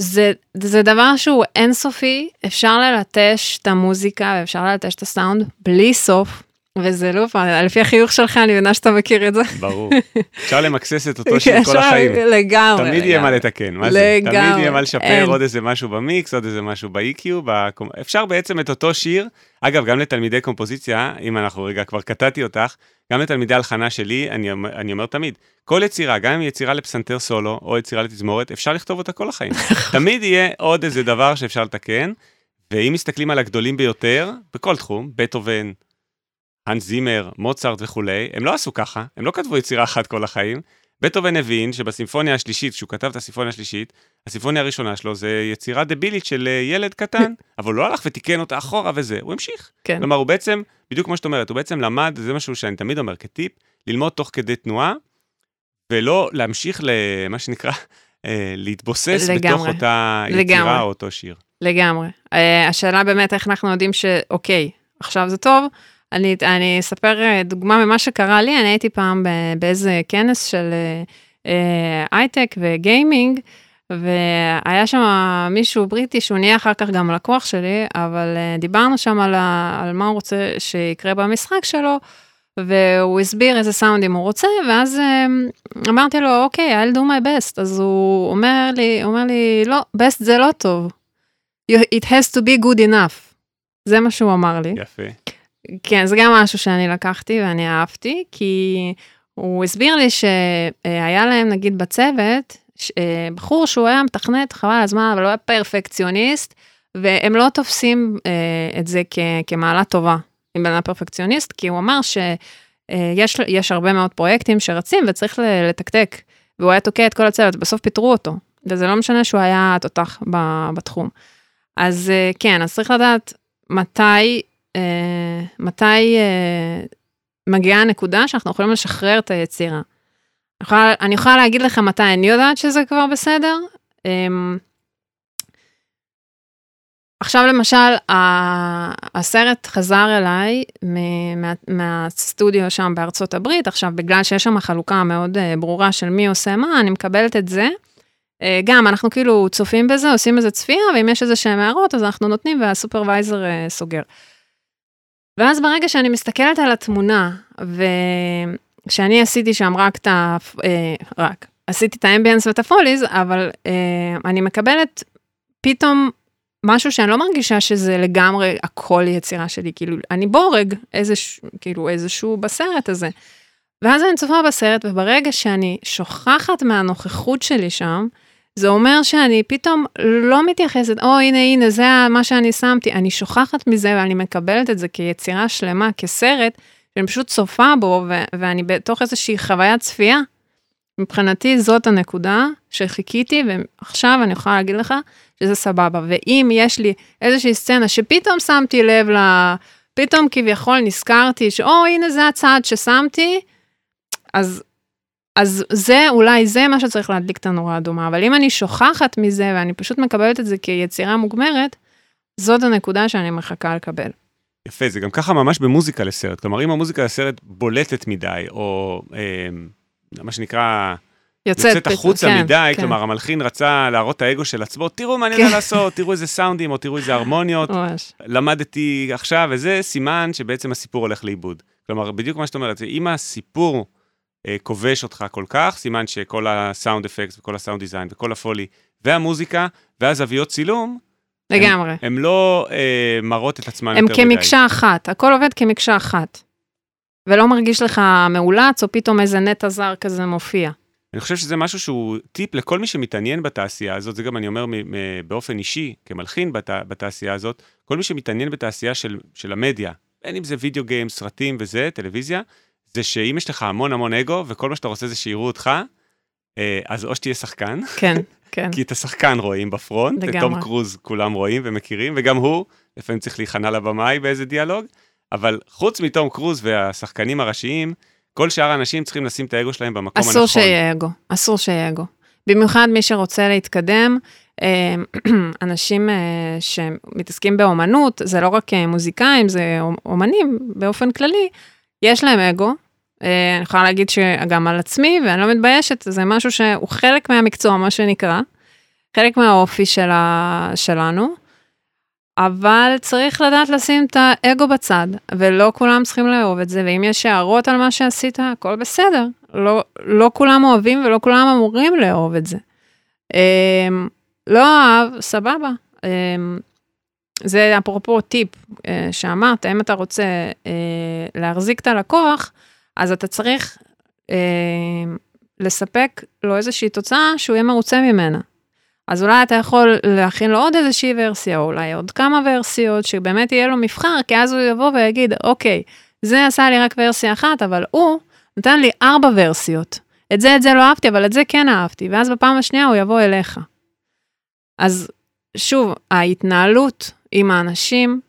זה, זה דבר שהוא אינסופי, אפשר ללטש את המוזיקה ואפשר ללטש את הסאונד בלי סוף. וזה לופ, לפי החיוך שלך אני מבינה שאתה מכיר את זה. ברור. <laughs> אפשר למקסס את אותו שיר כל החיים. לגמרי. תמיד יהיה מה לתקן, מה זה? תמיד יהיה מה לשפר עוד איזה משהו במיקס, עוד איזה משהו ב-EQ, אפשר בעצם את אותו שיר, אגב, גם לתלמידי קומפוזיציה, אם אנחנו רגע כבר קטעתי אותך, גם לתלמידי הלחנה שלי, אני, אני אומר תמיד, כל יצירה, גם אם יצירה לפסנתר סולו או יצירה לתזמורת, אפשר לכתוב אותה כל החיים. <laughs> תמיד יהיה עוד איזה דבר שאפשר לתקן, ואם מסתכלים על הגדולים ביותר, בכל תחום, בטהובן, האנס זימר, מוצרט וכולי, הם לא עשו ככה, הם לא כתבו יצירה אחת כל החיים. בטהובן הבין שבסימפוניה השלישית, כשהוא כתב את הסימפוניה השלישית, הסימפוניה הראשונה שלו זה יצירה דבילית של אה, ילד קטן, <laughs> אבל הוא לא הלך ותיקן אותה אחורה וזה, הוא המשיך. כן. כלומר, הוא בעצם, בדיוק כמו שאת אומרת, הוא בעצם למד, זה משהו שאני תמיד אומר כטיפ, ללמוד תוך כדי תנועה, ולא להמשיך למה שנקרא, <laughs> אה, להתבוסס לגמרי. בתוך אותה יצירה לגמרי. או אותו שיר. לגמרי. אה, השאלה באמת איך אנחנו יודעים שאוקיי, עכשיו זה טוב. אני, אני אספר אה, דוגמה ממה שקרה לי, אני הייתי פעם באיזה כנס של הייטק וגיימינג, והיה שם מישהו בריטי שהוא נהיה אחר כך גם לקוח שלי, אבל דיברנו שם על, ה, על מה הוא רוצה שיקרה במשחק שלו, והוא הסביר איזה סאונדים הוא רוצה, ואז אמרתי לו, אוקיי, I'll do my best. אז הוא אומר לי, אומר לי, לא, best זה לא טוב. It has to be good enough. זה מה שהוא אמר לי. יפה. כן, זה גם משהו שאני לקחתי ואני אהבתי, כי הוא הסביר לי שהיה להם, נגיד, בצוות, בחור שהוא היה מתכנת, חבל הזמן, אבל הוא היה פרפקציוניסט, והם לא תופסים את זה כמעלה טובה. עם בן אדם פרפקציוניסט, כי הוא אמר שיש הרבה מאוד פרויקטים שרצים וצריך לתקתק, והוא היה תוקע את כל הצוות, בסוף פיטרו אותו, וזה לא משנה שהוא היה תותח בתחום. אז אה, כן, אז צריך לדעת מתי, אה, מתי אה, מגיעה הנקודה שאנחנו יכולים לשחרר את היצירה. אני יכולה, אני יכולה להגיד לך מתי אני יודעת שזה כבר בסדר. אמ, עכשיו למשל, הסרט חזר אליי מה, מהסטודיו שם בארצות הברית, עכשיו בגלל שיש שם חלוקה מאוד ברורה של מי עושה מה, אני מקבלת את זה. גם אנחנו כאילו צופים בזה, עושים איזה צפייה, ואם יש איזה שהם הערות, אז אנחנו נותנים והסופרוויזר סוגר. ואז ברגע שאני מסתכלת על התמונה, וכשאני עשיתי שם רק את ה... רק, עשיתי את האמביאנס ואת הפוליז, אבל אני מקבלת פתאום משהו שאני לא מרגישה שזה לגמרי הכל יצירה שלי, כאילו, אני בורג איזשהו, כאילו, איזשהו בסרט הזה. ואז אני צופה בסרט, וברגע שאני שוכחת מהנוכחות שלי שם, זה אומר שאני פתאום לא מתייחסת, או הנה הנה זה מה שאני שמתי, אני שוכחת מזה ואני מקבלת את זה כיצירה שלמה, כסרט, שאני פשוט צופה בו ו- ואני בתוך איזושהי חוויית צפייה. מבחינתי זאת הנקודה שחיכיתי ועכשיו אני יכולה להגיד לך שזה סבבה. ואם יש לי איזושהי סצנה שפתאום שמתי לב ל... פתאום כביכול נזכרתי שאו הנה זה הצעד ששמתי, אז אז זה, אולי זה מה שצריך להדליק את הנורה האדומה, אבל אם אני שוכחת מזה ואני פשוט מקבלת את זה כיצירה מוגמרת, זאת הנקודה שאני מחכה לקבל. יפה, זה גם ככה ממש במוזיקה לסרט. כלומר, אם המוזיקה לסרט בולטת מדי, או אה, מה שנקרא, יוצאת, יוצאת החוצה כן, מדי, כן. כלומר, המלחין רצה להראות את האגו של עצמו, תראו מה אני יודע כן. לעשות, תראו איזה סאונדים, או תראו איזה הרמוניות. למדתי עכשיו, וזה סימן שבעצם הסיפור הולך לאיבוד. כלומר, בדיוק מה שאת אומרת, אם הסיפור... אה, כובש אותך כל כך, סימן שכל הסאונד אפקט וכל הסאונד דיזיין וכל הפולי והמוזיקה והזוויות צילום, לגמרי. הם, הם לא אה, מראות את עצמם יותר מדי. הם כמקשה אחת, הכל עובד כמקשה אחת. ולא מרגיש לך מאולץ, או פתאום איזה נטע זר כזה מופיע. אני חושב שזה משהו שהוא טיפ לכל מי שמתעניין בתעשייה הזאת, זה גם אני אומר באופן אישי, כמלחין בת, בתעשייה הזאת, כל מי שמתעניין בתעשייה של, של המדיה, בין אם זה וידאו גיים, סרטים וזה, טלוויזיה, זה שאם יש לך המון המון אגו, וכל מה שאתה רוצה זה שיראו אותך, אה, אז או שתהיה שחקן, כן, <laughs> כן. כי את השחקן רואים בפרונט, לגמרי. את תום קרוז כולם רואים ומכירים, וגם הוא, לפעמים צריך להיכנע לבמאי באיזה דיאלוג, אבל חוץ מתום קרוז והשחקנים הראשיים, כל שאר האנשים צריכים לשים את האגו שלהם במקום אסור הנכון. אסור שיהיה אגו, אסור שיהיה אגו. במיוחד מי שרוצה להתקדם, אה, <clears throat> אנשים אה, שמתעסקים באומנות, זה לא רק מוזיקאים, זה אומנים באופן כללי, יש להם אגו. אה, אני יכולה להגיד שגם על עצמי, ואני לא מתביישת, זה משהו שהוא חלק מהמקצוע, מה שנקרא, חלק מהאופי שלה, שלנו, אבל צריך לדעת לשים את האגו בצד, ולא כולם צריכים לאהוב את זה, ואם יש הערות על מה שעשית, הכל בסדר. לא, לא כולם אוהבים ולא כולם אמורים לאהוב את זה. אה, לא אהב, סבבה. זה אפרופו טיפ אה, שאמרת, אם אתה רוצה אה, להחזיק את הלקוח, אז אתה צריך אה, לספק לו איזושהי תוצאה שהוא יהיה מרוצה ממנה. אז אולי אתה יכול להכין לו עוד איזושהי ורסיה, או אולי עוד כמה ורסיות, שבאמת יהיה לו מבחר, כי אז הוא יבוא ויגיד, אוקיי, זה עשה לי רק ורסיה אחת, אבל הוא נתן לי ארבע ורסיות. את זה, את זה לא אהבתי, אבל את זה כן אהבתי, ואז בפעם השנייה הוא יבוא אליך. אז שוב, ההתנהלות עם האנשים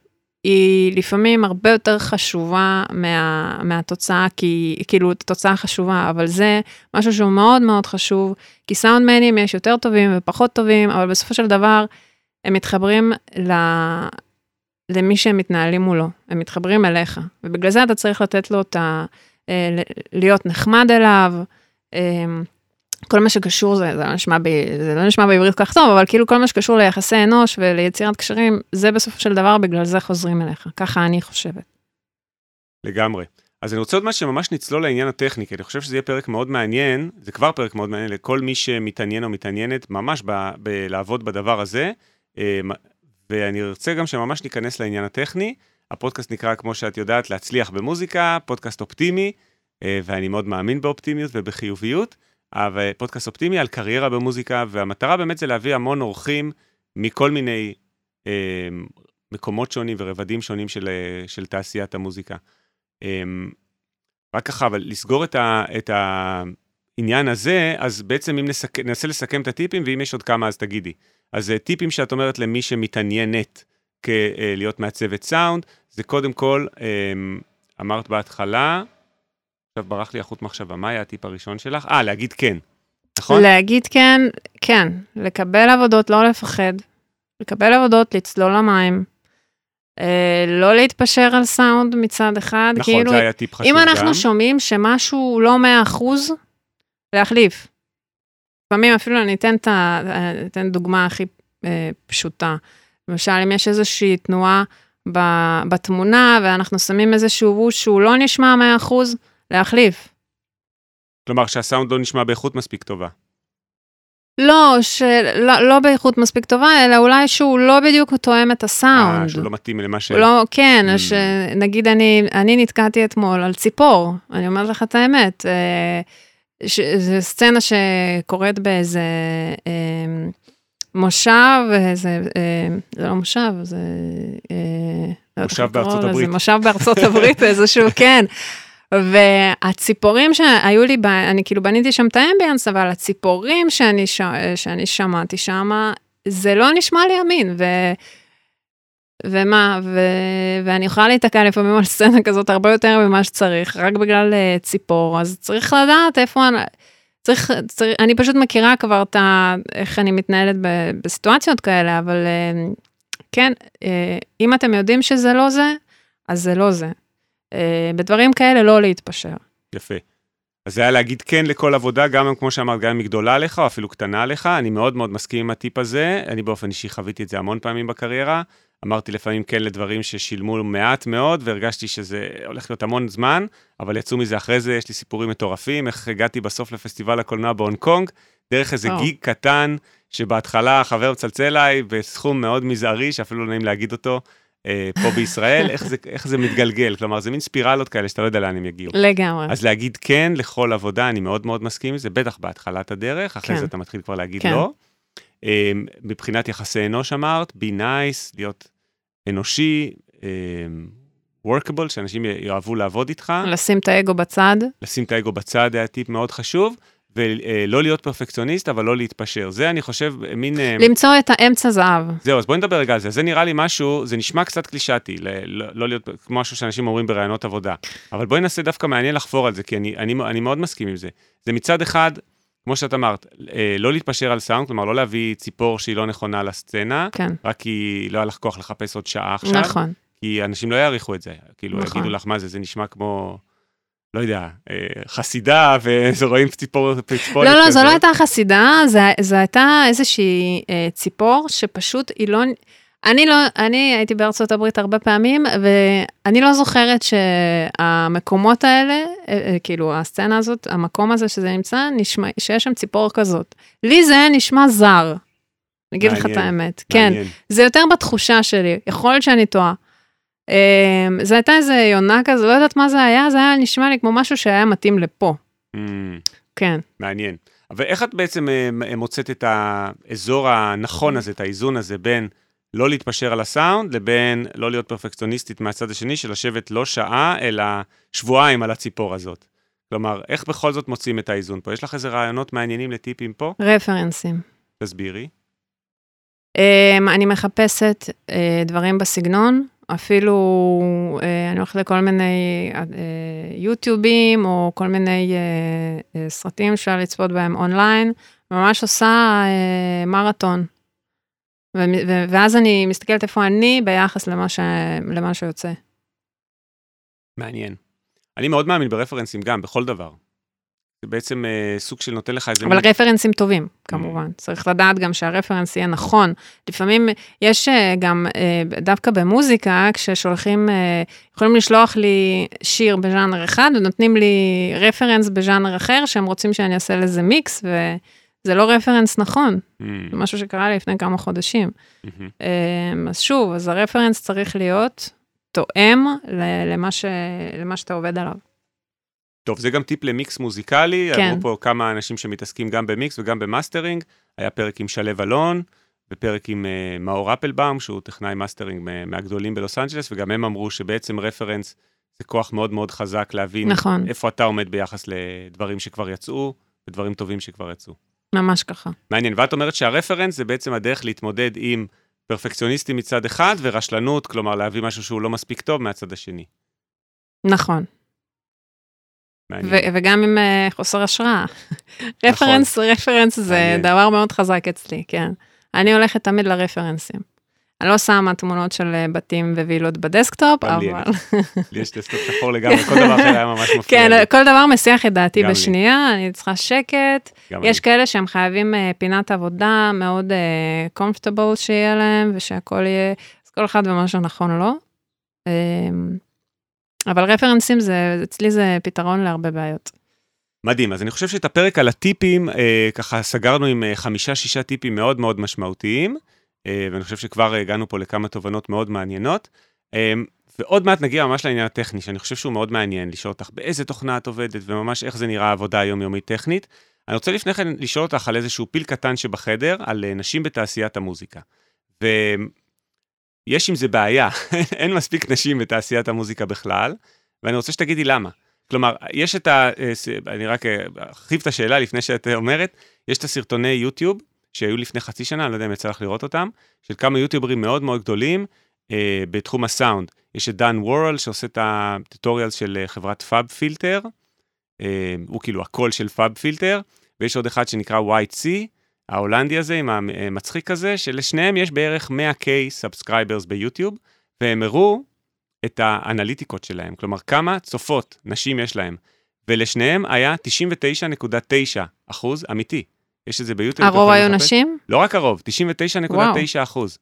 היא לפעמים הרבה יותר חשובה מה, מהתוצאה, כי כאילו, התוצאה חשובה, אבל זה משהו שהוא מאוד מאוד חשוב, כי סאונדמנים יש יותר טובים ופחות טובים, אבל בסופו של דבר, הם מתחברים ל... למי שהם מתנהלים מולו, הם מתחברים אליך, ובגלל זה אתה צריך לתת לו את ה... אה, להיות נחמד אליו, אה, כל מה שקשור, זה, זה, לא נשמע ב, זה לא נשמע בעברית כל כך טוב, אבל כאילו כל מה שקשור ליחסי אנוש וליצירת קשרים, זה בסופו של דבר בגלל זה חוזרים אליך, ככה אני חושבת. לגמרי. אז אני רוצה עוד משהו שממש נצלול לעניין הטכני, כי אני חושב שזה יהיה פרק מאוד מעניין, זה כבר פרק מאוד מעניין לכל מי שמתעניין או מתעניינת ממש בלעבוד בדבר הזה, אה, ואני רוצה גם שממש ניכנס לעניין הטכני. הפודקאסט נקרא, כמו שאת יודעת, להצליח במוזיקה, פודקאסט אופטימי, אה, ואני מאוד מאמין באופטימיות ובחיוביות, אבל פודקאסט אופטימי על קריירה במוזיקה, והמטרה באמת זה להביא המון אורחים מכל מיני אה, מקומות שונים ורבדים שונים של, אה, של תעשיית המוזיקה. אה, רק ככה, אבל לסגור את, ה, את העניין הזה, אז בעצם אם נסק, ננסה לסכם את הטיפים, ואם יש עוד כמה אז תגידי. אז טיפים שאת אומרת למי שמתעניינת כלהיות מעצבת סאונד, זה קודם כל, אמ, אמרת בהתחלה, עכשיו ברח לי החוט מחשבה, מה היה הטיפ הראשון שלך? אה, להגיד כן, נכון? להגיד כן, כן. לקבל עבודות, לא לפחד. לקבל עבודות, לצלול למים. אה, לא להתפשר על סאונד מצד אחד, נכון, כאילו, זה היה טיפ חשוב אם גם. אנחנו שומעים שמשהו לא 100%, להחליף. לפעמים אפילו אני אתן, את ה, אתן דוגמה הכי אה, פשוטה. למשל, אם יש איזושהי תנועה ב, בתמונה, ואנחנו שמים איזשהו ווש שהוא לא נשמע 100%, להחליף. כלומר, שהסאונד לא נשמע באיכות מספיק טובה. לא, שלא, לא באיכות מספיק טובה, אלא אולי שהוא לא בדיוק תואם את הסאונד. אה, שהוא לא מתאים למה ש... לא, כן, Mm. שנגיד אני, אני נתקעתי אתמול על ציפור, אני אומרת לך את האמת. אה, ש- זו סצנה שקורית באיזה אה, מושב, איזה, אה, זה לא מושב, זה... אה, לא מושב בארצות הברית. מושב בארצות הברית, <laughs> איזשהו, כן. והציפורים שהיו לי, אני כאילו בניתי שם את האמביאנס, אבל הציפורים שאני, ש... שאני שמעתי שם, זה לא נשמע לי אמין, ו... ומה, ו... ואני יכולה להיתקע לפעמים על סצנה כזאת הרבה יותר ממה שצריך, רק בגלל uh, ציפור, אז צריך לדעת איפה אני... צריך, צריך, אני פשוט מכירה כבר את ה... איך אני מתנהלת ב, בסיטואציות כאלה, אבל uh, כן, uh, אם אתם יודעים שזה לא זה, אז זה לא זה. Uh, בדברים כאלה לא להתפשר. יפה. אז זה היה להגיד כן לכל עבודה, גם כמו שאמרת, גם אם היא גדולה עליך או אפילו קטנה עליך. אני מאוד מאוד מסכים עם הטיפ הזה. אני באופן אישי חוויתי את זה המון פעמים בקריירה. אמרתי לפעמים כן לדברים ששילמו מעט מאוד, והרגשתי שזה הולך להיות המון זמן, אבל יצאו מזה אחרי זה, יש לי סיפורים מטורפים, איך הגעתי בסוף לפסטיבל הקולנוע בהונג קונג, דרך איזה וואו. גיג קטן, שבהתחלה חבר מצלצל אליי בסכום מאוד מזערי, שאפילו לא נעים להגיד אותו, אה, פה בישראל, איך זה, איך זה מתגלגל. כלומר, זה מין ספירלות כאלה שאתה לא יודע לאן הם יגיעו. לגמרי. אז להגיד כן לכל עבודה, אני מאוד מאוד מסכים עם זה, בטח בהתחלת הדרך, אחרי כן. זה אתה מתחיל כבר להגיד כן. לא. אה, מבחינת יחסי אנוש אמרת, be nice, להיות אנושי, אה, workable, שאנשים יאהבו לעבוד איתך, לשים את האגו בצד. לשים את האגו בצד היה טיפ מאוד חשוב, ולא להיות פרפקציוניסט, אבל לא להתפשר. זה, אני חושב, מין... אה, למצוא את האמצע זהב. זהו, אז בואי נדבר רגע על זה. זה נראה לי משהו, זה נשמע קצת קלישאתי, לא, לא להיות כמו משהו שאנשים אומרים בראיונות עבודה. אבל בואי ננסה דווקא מעניין לחפור על זה, כי אני, אני, אני מאוד מסכים עם זה. זה מצד אחד, כמו שאת אמרת, אה, לא להתפשר על סאונד, כלומר, לא להביא ציפור שהיא לא נכונה לסצנה, כן, רק כי לא היה לך כוח לחפש עוד שעה עכשיו, נכון. כי אנשים לא יעריכו את זה. כאילו, נכון. יגידו לך, מה זה, זה נשמע כמו... לא יודע, אה, חסידה, ורואים <laughs> ציפור, ציפורת לא, לא, זו. לא הייתה חסידה, זו הייתה איזושהי אה, ציפור שפשוט היא לא... אני לא, אני הייתי בארצות הברית הרבה פעמים, ואני לא זוכרת שהמקומות האלה, אה, כאילו הסצנה הזאת, המקום הזה שזה נמצא, נשמע, שיש שם ציפור כזאת. לי זה נשמע זר. אני אגיד לך את מעניין, האמת. כן, מעניין. זה יותר בתחושה שלי, יכול להיות שאני טועה. Um, זה הייתה איזה יונה כזה, לא יודעת מה זה היה, זה היה נשמע לי כמו משהו שהיה מתאים לפה. Mm. כן. מעניין. אבל איך את בעצם אה, מוצאת את האזור הנכון הזה, את האיזון הזה בין לא להתפשר על הסאונד, לבין לא להיות פרפקציוניסטית מהצד השני, של לשבת לא שעה, אלא שבועיים על הציפור הזאת. כלומר, איך בכל זאת מוצאים את האיזון פה? יש לך איזה רעיונות מעניינים לטיפים פה? רפרנסים. תסבירי. Um, אני מחפשת uh, דברים בסגנון, אפילו uh, אני הולכת לכל מיני uh, יוטיובים, או כל מיני uh, סרטים שאפשר לצפות בהם אונליין, ממש עושה מרתון. ואז אני מסתכלת איפה אני ביחס למה, ש- למה שיוצא. מעניין. אני מאוד מאמין ברפרנסים גם, בכל דבר. זה בעצם אה, סוג של נותן לך איזה... אבל מין- רפרנסים טובים, כמובן. צריך לדעת גם שהרפרנס יהיה נכון. לפעמים יש אה, גם, אה, דווקא במוזיקה, כששולחים, אה, יכולים לשלוח לי שיר בז'אנר אחד, ונותנים לי רפרנס בז'אנר אחר, שהם רוצים שאני אעשה לזה מיקס, וזה לא רפרנס נכון. Mm, זה משהו שקרה לי לפני כמה חודשים. מהמם. אה, אז שוב, אז הרפרנס צריך להיות תואם למה, ש... למה שאתה עובד עליו. טוב, זה גם טיפ למיקס מוזיקלי, כן. אמרו פה כמה אנשים שמתעסקים גם במיקס וגם במאסטרינג, היה פרק עם שלו אלון, ופרק עם אה, מאור אפלבאום, שהוא טכנאי מאסטרינג מה- מהגדולים בלוס אנג'לס, וגם הם אמרו שבעצם רפרנס זה כוח מאוד מאוד חזק להבין נכון, איפה אתה עומד ביחס לדברים שכבר יצאו, ודברים טובים שכבר יצאו. ממש ככה. מעניין, ואת אומרת שהרפרנס זה בעצם הדרך להתמודד עם פרפקציוניזם מצד אחד, ורשלנות, כלומר להביא משהו שהוא לא מספיק טוב מהצד השני. נכון. ו- וגם עם אה, חוסר השראה. <laughs> רפרנס, רפרנס זה. דבר מאוד חזק אצלי, כן. אני הולכת תמיד לרפרנסים. אני לא שמה תמונות של אה, בתים ווילות בדסקטופ. אבל... לי יש דסקטופ שחור לגמרי, כל דבר אחר היה ממש מפריע כן. כל דבר מסיח את דעתי. בשנייה, אני צריכה שקט. יש. כאלה שהם חייבים אה, פינת עבודה מאוד comfortable שיהיה להם, ושהכול יהיה, אז כל אחד ומה שנכון לו. אבל רפרנסים זה, אצלי זה פתרון להרבה בעיות. מדהים, אז אני חושב שאת הפרק על הטיפים, אה, ככה סגרנו עם אה, חמישה-שישה טיפים מאוד מאוד משמעותיים, אה, ואני חושב שכבר הגענו פה לכמה תובנות מאוד מעניינות. אה, ועוד מעט נגיע ממש לעניין הטכני, שאני חושב שהוא מאוד מעניין, לשאול אותך באיזה תוכנה את עובדת, וממש איך זה נראה עבודה היומיומית טכנית. אני רוצה לפני כן לשאול אותך על איזשהו פיל קטן שבחדר, על אה, נשים בתעשיית המוזיקה. ויש עם זה בעיה, <laughs> אין מספיק נשים בתעשיית המוזיקה בכלל, ואני רוצה שתגידי למה. כלומר, יש את ה... אה, אני רק אה, ארחיב את השאלה לפני שאת אומרת, יש את הסרטוני יוטיוב שהיו לפני חצי שנה, אני לא יודע אם יצא לך לראות אותם, של כמה יוטיוברים מאוד מאוד גדולים אה, בתחום הסאונד. יש את דן וורל שעושה את הטוטוריאל של אה, חברת פאב פילטר, אה, הוא כאילו הקול של FabFilter, ויש עוד אחד שנקרא YC, ההולנדי הזה עם המצחיק הזה, שלשניהם יש בערך 100K subscribers ביוטיוב, והם הראו את האנליטיקות שלהם, כלומר כמה צופות נשים יש להם, ולשניהם היה 99.9 אחוז אמיתי. יש את זה ביוטיוב. הרוב היו לחפש. נשים? לא רק הרוב, 99.9 אחוז.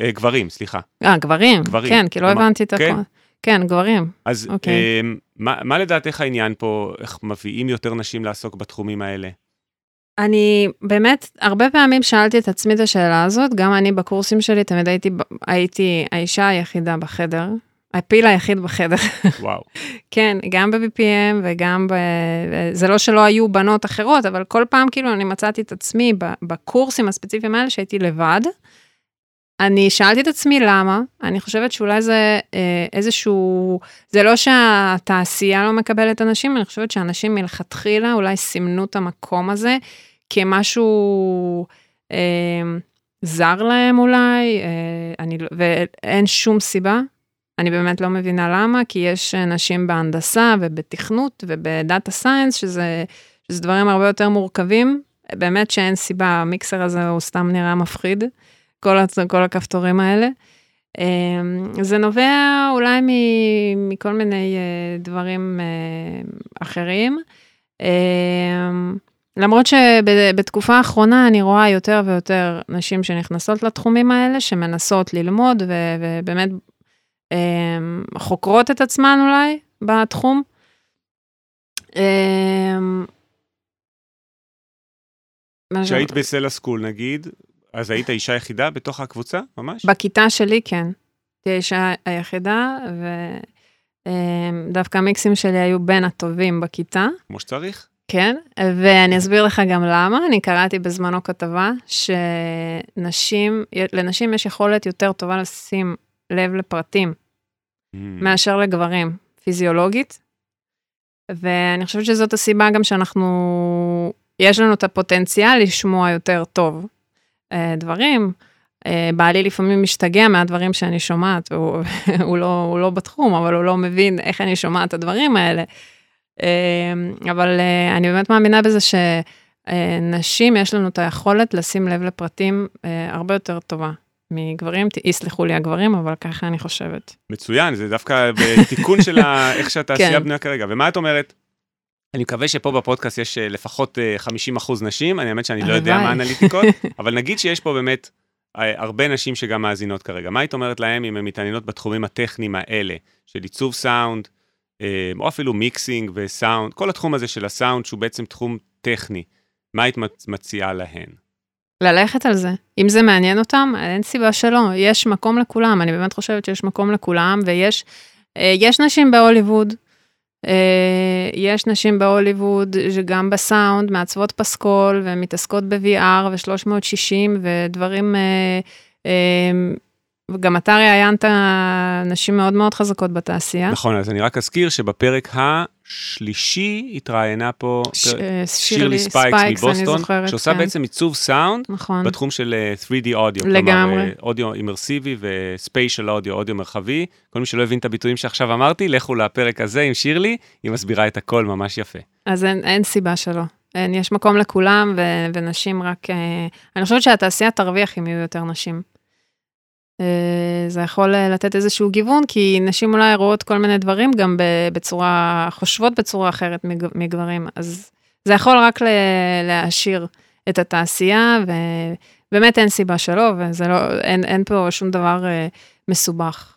אה, גברים, סליחה. אה, גברים. גברים. כן, כי לא כלומר, הבנתי את כן. הכל. כן, גברים. אז אוקיי. אה, מה, מה לדעתך העניין פה, איך מביאים יותר נשים לעסוק בתחומים האלה? אני באמת, הרבה פעמים שאלתי את עצמי את השאלה הזאת, גם אני בקורסים שלי תמיד הייתי, הייתי האישה היחידה בחדר, הפיל היחיד בחדר. וואו. <laughs> כן, גם ב-BPM וגם ב... זה לא שלא היו בנות אחרות, אבל כל פעם כאילו אני מצאתי את עצמי בקורסים הספציפיים האלה שהייתי לבד. אני שאלתי את עצמי למה, אני חושבת שאולי זה אה, איזשהו, זה לא שהתעשייה לא מקבלת אנשים, אני חושבת שאנשים מלכתחילה אולי סימנו את המקום הזה כמשהו אה, זר להם אולי, אה, אני, לא- ואין שום סיבה. אני באמת לא מבינה למה, כי יש נשים בהנדסה ובתכנות ובדאטה סיינס, שזה, שזה דברים הרבה יותר מורכבים. באמת שאין סיבה, המיקסר הזה הוא סתם נראה מפחיד, כל, הצ- כל הכפתורים האלה. אמ, זה נובע אולי מ- מכל מיני אה, דברים אה, אחרים. אמ, למרות שבתקופה האחרונה אני רואה יותר ויותר נשים שנכנסות לתחומים האלה, שמנסות ללמוד ו- ובאמת אמ, חוקרות את עצמן אולי בתחום. אמ, כשהיית בסלע סקול נגיד, אז היית אישה יחידה בתוך הקבוצה, ממש? בכיתה שלי כן. הייתי האישה היחידה, ודווקא המיקסים שלי היו בין הטובים בכיתה, כמו שצריך? כן, ואני אסביר לך גם למה. אני קראתי בזמנו כתבה שנשים, לנשים יש יכולת יותר טובה לשים לב לפרטים Mm. מאשר לגברים, פיזיולוגית. ואני חושבת שזאת הסיבה גם שאנחנו, יש לנו את הפוטנציאל לשמוע יותר טוב דברים. אה, בעלי לפעמים משתגע מהדברים שאני שומעת, הוא, <laughs> הוא, לא, הוא לא בתחום, אבל הוא לא מבין איך אני שומעת את הדברים האלה. אה, אבל אה, אני באמת מאמינה בזה שנשים, יש לנו את היכולת לשים לב לפרטים אה, הרבה יותר טובה. מגברים, יסלחו לי הגברים, אבל ככה אני חושבת. מצוין, זה דווקא בתיקון של <laughs> איך שהתעשייה כן. בנויה כרגע. ומה את אומרת? אני מקווה שפה בפודקאסט יש אה, לפחות אה, 50 אחוז נשים, אני האמת שאני לא יודע. מה האנליטיקות, <laughs> אבל נגיד שיש פה באמת אה, הרבה נשים שגם מאזינות כרגע. מה היית אומרת להם אם הן מתעניינות בתחומים הטכניים האלה, של עיצוב סאונד, אה, או אפילו מיקסינג וסאונד, כל התחום הזה של הסאונד שהוא בעצם תחום טכני, מה היית מצ- מציעה להן? ללכת על זה. אם זה מעניין אותם, אין סיבה שלא. יש מקום לכולם, אני באמת חושבת שיש מקום לכולם, ויש אה, יש נשים בהוליווד, אה, יש נשים בהוליווד שגם בסאונד, מעצבות פסקול, ומתעסקות ב-VR ו-360 ודברים, אה, אה, וגם אתה ראיינת נשים מאוד מאוד חזקות בתעשייה. נכון, אז אני רק אזכיר שבפרק השלישי התראיינה פה ש- פר- אה, שירלי ספייקס ספייקס, מבוסטון, זוכרת, שעושה כן. בעצם עיצוב סאונד נכון. בתחום של אה, 3D אודיו. לגמרי. כלומר, אה, אודיו אימרסיבי ו spatial audio, אודיו מרחבי. כל מי שלא הבין את הביטויים שעכשיו אמרתי, לכו לפרק הזה עם שירלי, היא מסבירה את הכל ממש יפה. אז אין, אין סיבה שלא. אין, יש מקום לכולם, ו, ונשים רק... אה, אני חושבת שהתעשייה תרוויח אם יהיו יותר נשים. אה, זה יכול אה, לתת איזשהו גיוון, כי נשים אולי רואות כל מיני דברים גם בצורה, חושבות בצורה אחרת מג- מגברים, אז זה יכול רק להעשיר את התעשייה, ובאמת אין סיבה שלא, וזה לא, אין, אין פה שום דבר אה, מסובך.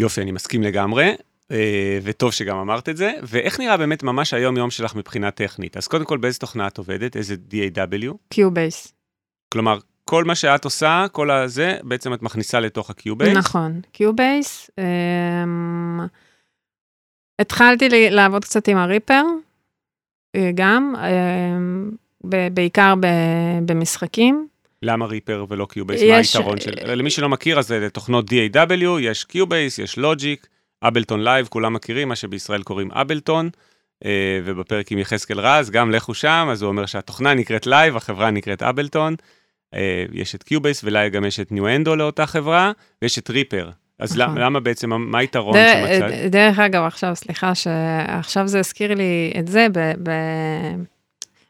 יופי, אני מסכים לגמרי, וטוב שגם אמרת את זה. ואיך נראה באמת ממש היום-יום שלך מבחינה טכנית? אז קודם כל, באיזה תוכנה את עובדת? איזה DAW? Cubase. כלומר, כל מה שאת עושה, כל הזה, בעצם את מכניסה לתוך ה-Cubase? נכון, Cubase. אמ, התחלתי לעבוד קצת עם ה Reaper, אה, גם, אמ, בעיקר ב- במשחקים. למה Reaper ולא Cubase? מה היתרון של... למי שלא מכיר, אז זה תוכנות DAW, יש Cubase, יש Logic, Ableton Live, כולם מכירים, מה שבישראל קוראים Ableton, אה, ובפרק עם יחזקאל רז, גם לכו שם, אז הוא אומר שהתוכנה נקראת Live, החברה נקראת Ableton, יש את Cubase, ואולי גם יש את Nuendo לאותה חברה, ויש את Reaper. אז נכון. למה, למה בעצם, מה היתרון דר- שמצאת? דרך אגב, עכשיו, סליחה, שעכשיו זה הזכיר לי את זה, ב- ב-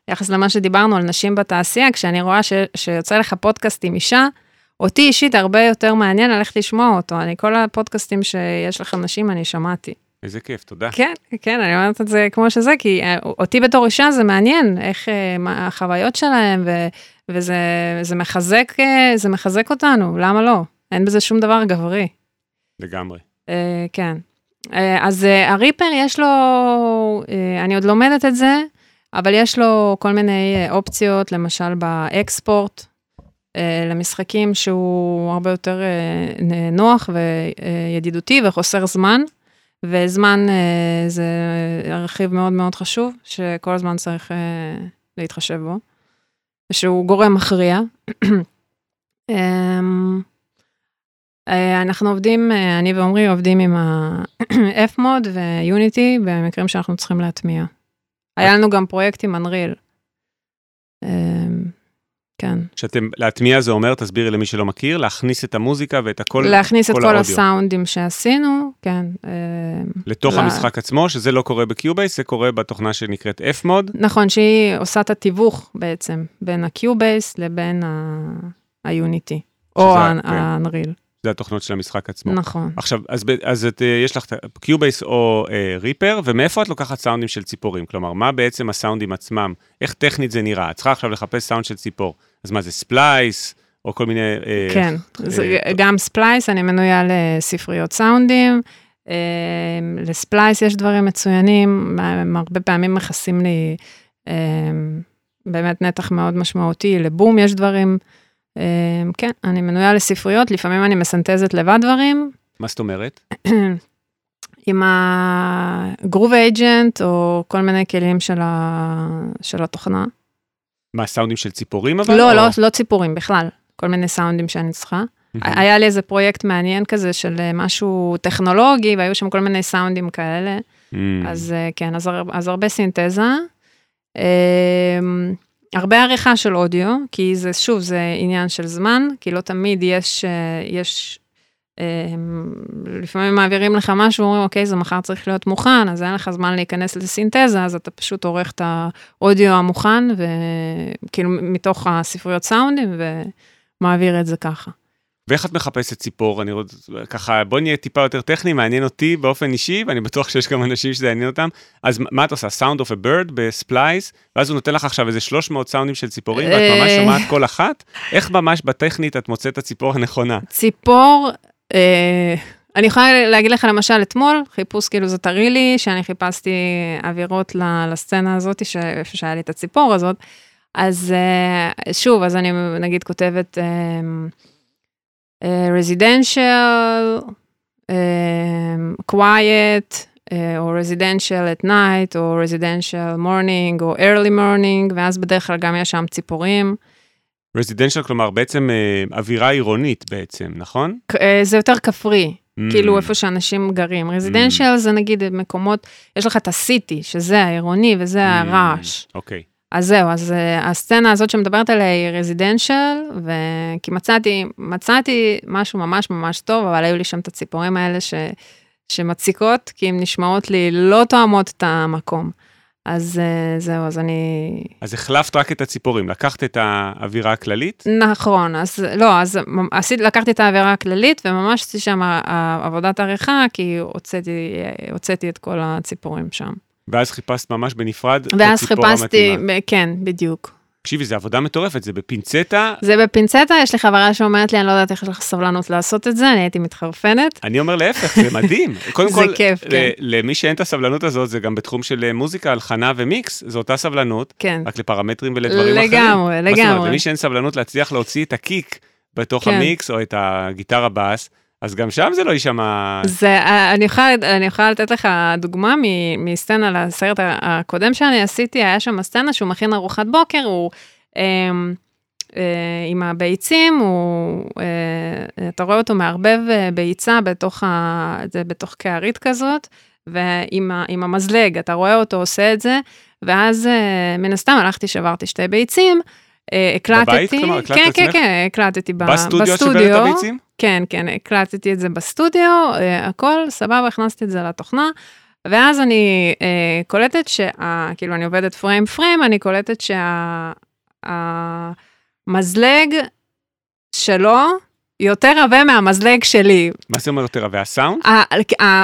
ביחס למה שדיברנו על נשים בתעשייה, כשאני רואה ש- שיוצא לך פודקאסט עם אישה, אותי אישית הרבה יותר מעניין ללכת לשמוע אותו. אני, כל הפודקאסטים שיש לכם נשים, אני שמעתי. איזה כיף, תודה. כן, כן, אני אומרת את זה כמו שזה, כי אה, אותי בתור אישה זה מעניין, איך, אה, מה החוויות שלהם, ו, וזה זה מחזק, אה, זה מחזק אותנו, למה לא? אין בזה שום דבר גברי. לגמרי. אה, כן. אה, אז אה, הריפר יש לו, אה, אני עוד לומדת את זה, אבל יש לו כל מיני אה, אופציות, למשל באקספורט, אה, למשחקים שהוא הרבה יותר אה, נ- נוח וידידותי וחוסר זמן, וזמן אה, זה רכיב מאוד מאוד חשוב, שכל הזמן צריך אה, להתחשב בו, שהוא גורם מכריע. אמ, אה, אנחנו עובדים, אה, אני ועמרי עובדים עם ה-F-Mod ו-Unity במקרים שאנחנו צריכים להטמיע. היה לנו גם פרויקט עם Unreal. כן. שאתם, להטמיע זה אומר, תסבירי למי שלא מכיר, להכניס את המוזיקה ואת הכל להכניס את כל האודיו. הסאונדים שעשינו, כן. אמ, לתוך ל- המשחק עצמו, שזה לא קורה בקיובייס, זה קורה בתוכנה שנקראת F-Mod. נכון, שהיא עושה את התיווך בעצם בין ה-Cubase לבין ה-Unity, או כן. ה-Unreal. זה התוכנות של המשחק עצמו. נכון. עכשיו, אז, אז את, אה, יש לך Cubase או אה, Reaper, ומאיפה את לוקחת סאונדים של ציפורים? כלומר, מה בעצם הסאונדים עצמם? איך טכנית זה נראה? את צריכה עכשיו לחפש סאונד של ציפור. אז מה זה Splice, או כל מיני... אה, כן, אה, זה גם Splice, אני מנויה לספריות סאונדים. אה, ל Splice יש דברים מצוינים, הם הרבה פעמים מכסים לי אה, באמת נתח מאוד משמעותי, לבום יש דברים. אה, כן, אני מנויה לספריות, לפעמים אני מסנטזת לבד דברים, מה זאת אומרת? <clears throat> עם הגרוב אייג'נט, או כל מיני כלים של, ה... של התוכנה. מה, סאונדים של ציפורים אבל? לא, או- לא, לא ציפורים בכלל, כל מיני סאונדים שאני צריכה. היה לי איזה פרויקט מעניין כזה של אה, משהו טכנולוגי, והיו שם כל מיני סאונדים כאלה. אז אה, כן, אז, אז הרבה סינתזה. אמ, הרבה עריכה של אודיו, כי זה, שוב, זה עניין של זמן, כי לא תמיד יש, אה, יש, לפעמים מעבירים לך משהו, אומרים, אוקיי, זה מחר צריך להיות מוכן, אז אין לך זמן להיכנס לסינתזה, אז אתה פשוט עורך את האודיו המוכן, וכאילו מתוך הספריות סאונדים, מעביר את זה ככה. ואיך את מחפשת ציפור? אני רוצה, ככה, בוא נהיה טיפה יותר טכני, מעניין אותי באופן אישי, ואני בטוח שיש גם אנשים שזה יעניין אותם. אז מה את עושה? Sound of a bird בספלייס, ואז הוא נותן לך עכשיו איזה 300 סאונדים של ציפורים, ואת ממש אה. שומעת כל אחת? איך ממש בטכנית את מוצאת את הציפור הנכונה? ציפור, אה, אני יכולה להגיד לך למשל אתמול, חיפוש כאילו זה טרי לי, שאני חיפשתי אווירות לסצנה הזאת, איפה שהיה לי את הציפור הזאת. אז אה, שוב, אז אני נגיד כותבת רזידנשיאל, quiet, אה, או residential at night, או residential morning, או early morning, ואז בדרך כלל גם יש שם ציפורים. רזידנציאל, כלומר, בעצם אה, אווירה עירונית בעצם, נכון? אה, זה יותר כפרי, Mm. כאילו איפה שאנשים גרים. רזידנשיאל זה נגיד מקומות, יש לך את הסיטי, שזה העירוני וזה הרעש. אוקיי. אז זהו, אז אה, הסצנה הזאת שמדברת עליה היא רזידנשיאל, כי מצאתי, מצאתי משהו ממש ממש טוב, אבל היו לי שם את הציפורים האלה ש, שמציקות, כי הן נשמעות לי לא תואמות את המקום. אז אה, זהו, אז אני... אז החלפת רק את הציפורים, לקחת את האווירה הכללית, נכון, אז לא, אז עשית, לקחתי את העבירה הכללית, וממש עשיתי שם עבודת עריכה, כי הוצאתי, אה, הוצאתי את כל הציפורים שם. ואז חיפשת ממש בנפרד את ואז הציפור חיפשתי, המתאימה. ב- כן, בדיוק. תקשיבי, זו עבודה מטורפת, זה בפינצטה. זה בפינצטה, יש לי חברה שאומרת לי, אני לא יודעת איך יש לך סבלנות לעשות את זה, אני הייתי מתחרפנת. אני אומר להפך, זה מדהים. <laughs> קודם זה כל, כיף, כן. למי שאין את הסבלנות הזאת, זה גם בתחום של אה, מוזיקה, הלחנה ומיקס, זו אותה סבלנות, כן, רק לפרמטרים ולדברים אחרים. לגמרי, זאת אומרת, לגמרי. למי שאין סבלנות להצליח להוציא את הקיק בתוך כן. המיקס, או את הגיטרה בס, אז גם שם זה לא יישמע... זה, אני יכולה, אני יכולה לתת לך דוגמה מסצנה לסרט הקודם שאני עשיתי, היה שם סצנה שהוא מכין ארוחת בוקר, הוא אמ, אה, עם הביצים, הוא, אה, אתה רואה אותו מערבב אה, ביצה בתוך, ה, זה בתוך קערית כזאת, ועם ה, המזלג, אתה רואה אותו עושה את זה, ואז אה, מן הסתם הלכתי, שברתי שתי ביצים, אה, הקלטתי, בבית, כלומר? הקלטת כן, כן, עצמך? כן, הקלטתי ב- בסטודיו את הביצים? כן, כן, הקלטתי את זה בסטודיו, אה, הכל, סבבה, הכנסתי את זה לתוכנה, ואז אני אה, קולטת שה... כאילו, אני עובדת פריים פריים, אני קולטת שהמזלג שלו יותר עבה מהמזלג שלי. מה זה אומר יותר רבה? הסאונד?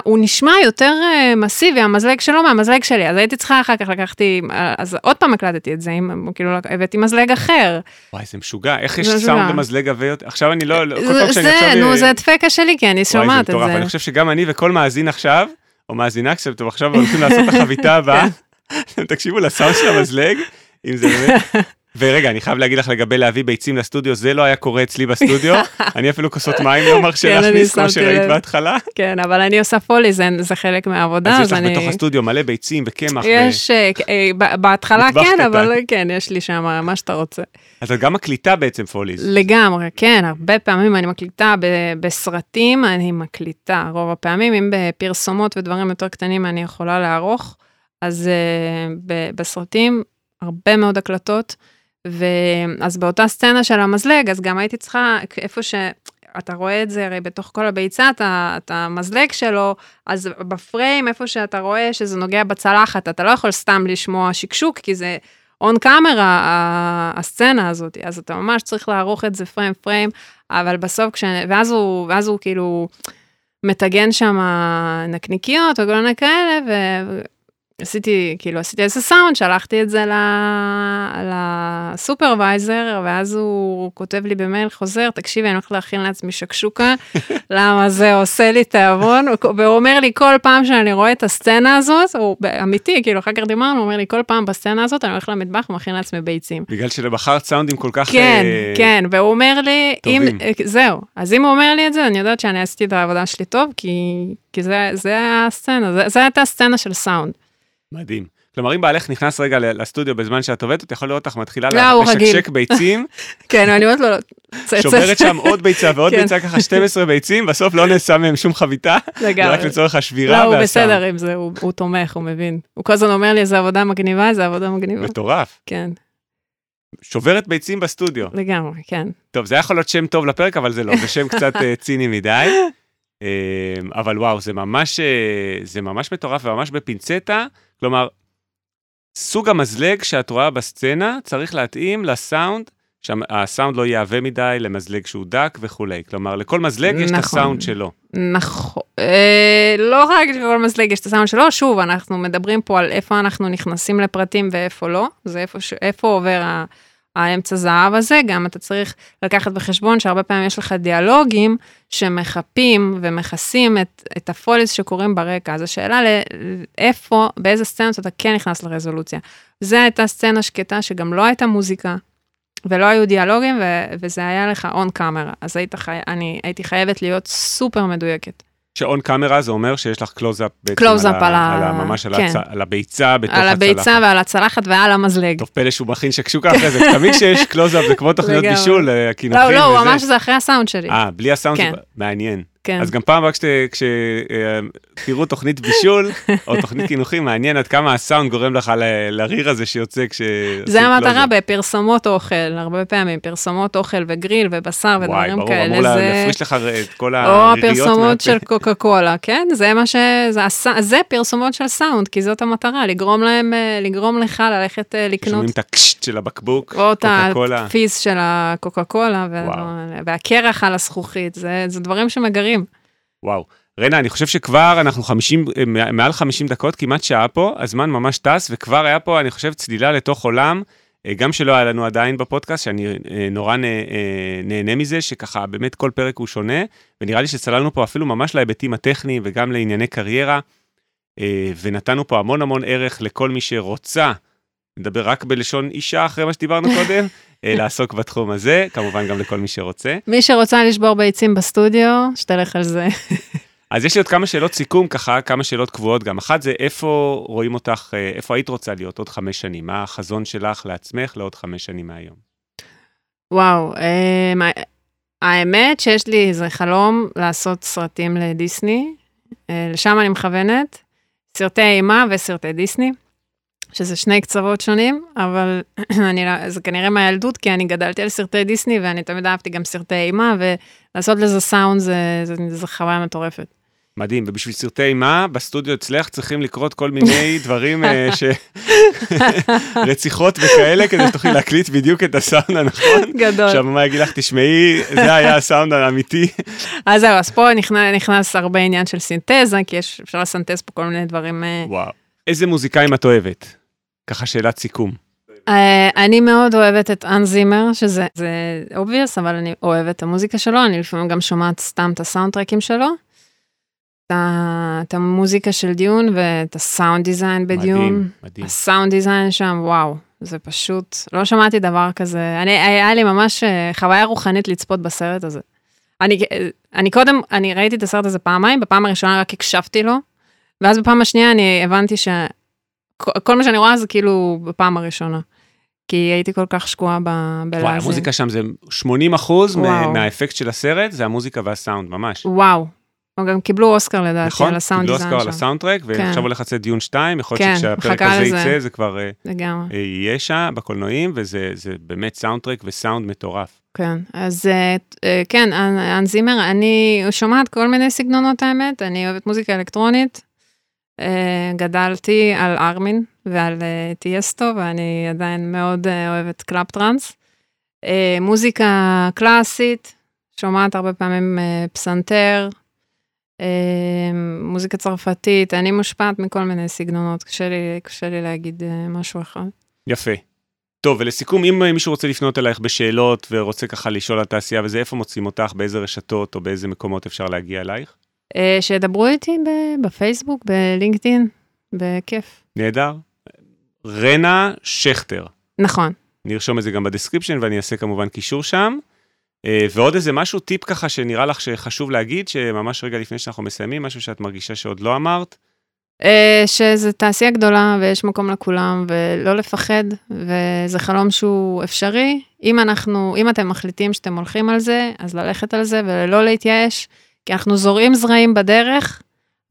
הוא נשמע יותר אה, מסיבי, המזלג שלו מהמזלג שלי, אז הייתי צריכה אחר כך לקחתי, אה, אז עוד פעם הקלטתי את זה, כאילו הבאתי מזלג אחר. וואי, זה משוגע, איך יש זה סאונד. למזלג עבה יותר? עכשיו אני לא, לא- כל זה, פעם שאני זה, עכשיו... נו, אה, זה הדפקה שלי, כי אני וואי, שומעת זה את מטורף, זה. אני חושב שגם אני וכל מאזין עכשיו, או מאזינה, כשאתם עכשיו הולכים לעשות את החביתה הבאה, <laughs> תקשיבו לסאונד של המזלג, אם זה באמת... <laughs> ורגע, אני חייב להגיד לך לגבי להביא ביצים לסטודיו, זה לא היה קורה אצלי בסטודיו, <laughs> אני אפילו כוסות מים לא מרשה כן, להכניס, כמו שראית. בהתחלה. כן, אבל אני עושה פולי, זה, חלק מהעבודה, אז יש לך. בתוך הסטודיו מלא ביצים וקמח. יש, אה, אה, בהתחלה כן. אבל כן, יש לי שם מה שאתה רוצה. אז את גם מקליטה בעצם פוליז. לגמרי, כן, הרבה פעמים אני מקליטה בסרטים, אני מקליטה רוב הפעמים, אם בפרסומות ודברים יותר קטנים אני יכולה לערוך, אז בסרטים הרבה מאוד הקלטות, ואז באותה סצנה של המזלג, אז גם הייתי צריכה, איפה ש... אתה רואה את זה הרי בתוך כל הביצה, אתה, אתה המזלג שלו, אז בפריים, איפה שאתה רואה שזה נוגע בצלחת, אתה לא יכול סתם לשמוע שקשוק, כי זה און קאמרה, הסצנה הזאת, אז אתה ממש צריך לערוך את זה פריים פריים, אבל בסוף, כש... ואז, הוא, ואז הוא כאילו מטגן שם נקניקיות וכל מיני כאלה, ועשיתי, כאילו, עשיתי איזה סאונד, שלחתי את זה. לסופרוויזר, ואז הוא כותב לי במייל חוזר, תקשיבי, אני הולכת להכין לעצמי שקשוקה, <laughs> למה זה עושה לי תיאבון, והוא אומר לי כל פעם שאני רואה את הסצנה הזאת, הוא אמיתי, כאילו, אחר כך דיברנו, הוא אומר לי, כל פעם בסצנה הזאת אני הולך למטבח ומכין לעצמי ביצים. בגלל שבחרת סאונדים כל כך... כן, אה, כן, והוא אומר לי, אם, טובים. אה, זהו, אז אם הוא אומר לי את זה, אני יודעת שאני עשיתי את העבודה שלי טוב, כי, כי זה, זה הסצנה, זה, זה הייתה הסצנה של סאונד. מדהים. כלומר, אם בעלך נכנס רגע לסטודיו בזמן שאת עובדת, אתה יכול לראות אותך מתחילה לא, הוא לשקשק. ביצים, <laughs> כן, אני אומרת לו, צא, שוברת שם עוד ביצה ועוד כן. ביצה, ככה 12 <laughs> ביצים, בסוף לא נעשה מהם שום חביתה, זה רק. לצורך לא, השבירה הוא והסאונד. בסדר עם זה, הוא, הוא תומך, הוא מבין. הוא כל הזמן אומר לי, איזה עבודה מגניבה, איזה עבודה מגניבה. מטורף. כן, שוברת ביצים בסטודיו. לגמרי, כן. טוב, זה יכול להיות שם טוב לפרק, אבל זה לא, זה שם קצת אה, ציני מדי. <laughs> אה, אבל וואו, זה ממש, אה, זה ממש מטורף וממש בפינצטה. כלומר, סוג המזלג שאת רואה בסצנה צריך להתאים לסאונד שהסאונד לא יעווה מדי למזלג שהוא דק וכולי. כלומר, לכל מזלג יש את נכון. הסאונד שלו. נכון. אה, לא רק לכל מזלג יש את הסאונד שלו, שוב, אנחנו מדברים פה על איפה אנחנו נכנסים לפרטים ואיפה לא, זה איפה. איפה עובר ה... האמצע זהב הזה, גם אתה צריך לקחת בחשבון שהרבה פעמים יש לך דיאלוגים שמחפים ומכסים את, את הפוליס שקורים ברקע. אז השאלה לאיפה, באיזה סצנות אתה כן נכנס לרזולוציה. זו הייתה סצנה שקטה שגם לא הייתה מוזיקה, ולא היו דיאלוגים, ו- וזה היה לך on camera, אז היית חי... אני הייתי חייבת להיות סופר מדויקת. ש on camera זה אומר שיש לך קלוזאפ בעצם קלוזאפ על, על ה- על ה... ממש על, כן. הצ... על הביצה בתוך על הצלחת. הביצה ועל הצלחת ועל המזלג. טוב, פלא שהוא מכין שקשוקה אחרי זה, תמיד כשיש קלוזאפ זה כמו תוכניות. בישול, אה, הקינוחים לא, לא, הוא וזה. ממש זה אחרי הסאונד שלי. אה, בלי הסאונד, כן. זה מעניין. כן. אז גם פעם הבאה כשתראו תוכנית בישול, או תוכנית קינוחים, מעניין עד כמה הסאונד גורם לך לריר הזה שיוצא כש... זה המטרה בפרסומות אוכל, הרבה פעמים, פרסומות אוכל וגריל ובשר וואי, ודברים ברור, כאלה. אמור לה- זה- להפריש לך את כל או הריריות. הפרסומות מהפה. של קוקה קולה, כן? זה מה ש... זה, הס... זה פרסומות של סאונד, כי זאת המטרה, לגרום להם, אה, לגרום לך ללכת אה, לקנות, שומעים את הקשט של הבקבוק, או את קוקה קולה. הפיס של הקוקה קולה. והקרח על הזכוכית, זה, זה דברים שמגרים. וואו. רנה, אני חושב שכבר אנחנו 50, אה, מעל 50 דקות, כמעט שעה פה, הזמן ממש טס, וכבר היה פה, אני חושב, צלילה לתוך עולם, אה, גם שלא היה לנו עדיין בפודקאסט, שאני אה, נורא אה, נהנה מזה, שככה באמת כל פרק הוא שונה, ונראה לי שצללנו פה אפילו ממש להיבטים הטכניים וגם לענייני קריירה, ונתנו פה המון המון ערך לכל מי שרוצה, נדבר רק בלשון אישה אחרי מה שדיברנו קודם, אה, <laughs> לעסוק בתחום הזה, כמובן גם לכל מי שרוצה. מי שרוצה לשבור ביצים בסטודיו, שתלך על זה. <laughs> אז יש לי עוד כמה שאלות סיכום, ככה, כמה שאלות קבועות גם. אחת זה איפה רואים אותך, אה, איפה היית רוצה להיות עוד חמש שנים? מה החזון שלך לעצמך לעוד חמש שנים מהיום? וואו, אמ, האמת שיש לי איזה חלום לעשות סרטים לדיסני, אה, לשם אני מכוונת, סרטי אימה וסרטי דיסני, שזה שני קצוות שונים, אבל <clears throat> אני, לא- זה כנראה מהילדות, כי אני גדלתי על סרטי דיסני ואני תמיד אהבתי גם סרטי אימה, ולעשות לזה סאונד זה, זה, זה חוויה מטורפת. מדהים, ובשביל סרטי אימה, בסטודיו אצלך צריכים לקרות כל מיני <laughs> דברים אה, ש... <laughs> רציחות וכאלה, כדי שתוכלי להקליט בדיוק את הסאונד הנכון. גדול. שהבמה יגיד לך, תשמעי, זה היה הסאונד האמיתי. <laughs> אז זהו, אז פה נכנס, נכנס הרבה עניין של סינתזה, כי יש, אפשר לסנטז פה כל מיני דברים. אה, וואו. איזה מוזיקאים את אוהבת? ככה שאלת סיכום. אה, אני מאוד אוהבת את אן זימר, שזה זה obvious, אבל אני אוהבת את המוזיקה שלו, אני לפעמים גם שומעת סתם את הסאונדטרקים שלו. את המוזיקה של דיון ואת הסאונד דיזיין בדיון. מדהים, מדהים. הסאונד דיזיין שם, וואו, זה פשוט, לא שמעתי דבר כזה. אני, היה לי ממש אה, חוויה רוחנית לצפות בסרט הזה. אני, אה, אני קודם, אני ראיתי את הסרט הזה פעמיים, בפעם הראשונה רק הקשבתי לו, ואז בפעם השנייה אני הבנתי שכל מה שאני רואה זה כאילו בפעם הראשונה. כי הייתי כל כך שקועה ב- בלהאזין. וואי, המוזיקה שם זה 80 אחוז. מהאפקט של הסרט, זה המוזיקה והסאונד, ממש. וואו. הם גם קיבלו אוסקר לדעתי נכון? על הסאונד קיבלו דיזיין אוסקר על שם. הסאונדטרק, ועכשיו הולך לצאת דיון 2, יכול להיות כן, שכשהפרק הזה לזה. יצא זה כבר אה, לגמרי. אה, יהיה שם בקולנועים, וזה זה באמת סאונדטרק וסאונד מטורף. כן, אז אה, כן, אנ אנ זימר, אני שומעת כל מיני סגנונות האמת, אני אוהבת מוזיקה אלקטרונית. אה, גדלתי על ארמין ועל אה, טיאסטו, ואני עדיין מאוד אה, אוהבת club trance. מוזיקה קלאסית, שומעת הרבה פעמים פסנתר, מוזיקה צרפתית, אני מושפעת מכל מיני סגנונות, קשה לי, קשה לי להגיד משהו אחד. יפה. טוב, ולסיכום, אם מישהו רוצה לפנות אלייך בשאלות ורוצה ככה לשאול על התעשייה וזה, איפה מוצאים אותך, באיזה רשתות או באיזה מקומות אפשר להגיע אלייך? אה, שידברו איתי בפייסבוק, בלינקדאין, בכיף. נהדר. רנה שכטר. נכון. נרשום את זה גם ב description ואני אעשה כמובן קישור שם. אה, ועוד איזה משהו, טיפ ככה שנראה לך שחשוב להגיד, שממש רגע לפני שאנחנו מסיימים, משהו שאת מרגישה שעוד לא אמרת. אה, שזה תעשייה גדולה ויש מקום לכולם, ולא לפחד, וזה חלום שהוא אפשרי. אם אנחנו, אם אתם מחליטים שאתם הולכים על זה, אז ללכת על זה ולא להתייאש, כי אנחנו זורעים זרעים בדרך,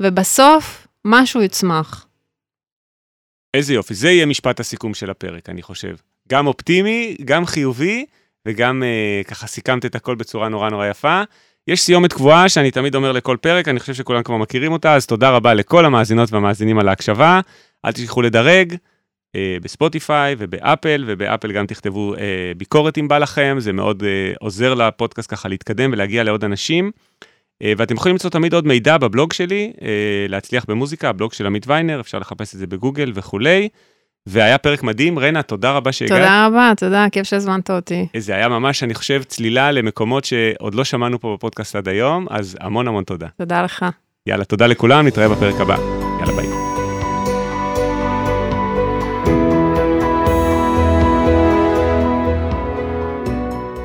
ובסוף משהו יצמח. איזה יופי, זה יהיה משפט הסיכום של הפרק, אני חושב. גם אופטימי, גם חיובי, וגם אה, ככה סיכמת את הכל בצורה נורא נורא יפה. יש סיומת קבועה שאני תמיד אומר לכל פרק, אני חושב שכולם כבר מכירים אותה, אז תודה רבה לכל המאזינות והמאזינים על ההקשבה. אל תשכחו לדרג, אה, בספוטיפיי ובאפל, ובאפל גם תכתבו אה, ביקורת אם בא לכם, זה מאוד אה, עוזר לפודקאסט ככה להתקדם ולהגיע לעוד אנשים. אה, ואתם יכולים למצוא תמיד עוד מידע בבלוג שלי, אה, להצליח במוזיקה, הבלוג של עמית ויינר, אפשר לחפש את זה בגוגל וכולי. והיה פרק מדהים, רנה, תודה רבה שהגעת. תודה רבה, תודה, כיף שהזמנת אותי. זה היה ממש, אני חושב, צלילה למקומות שעוד לא שמענו פה בפודקאסט עד היום, אז המון המון תודה. תודה לך. יאללה, תודה לכולם, נתראה בפרק הבא. יאללה, ביי.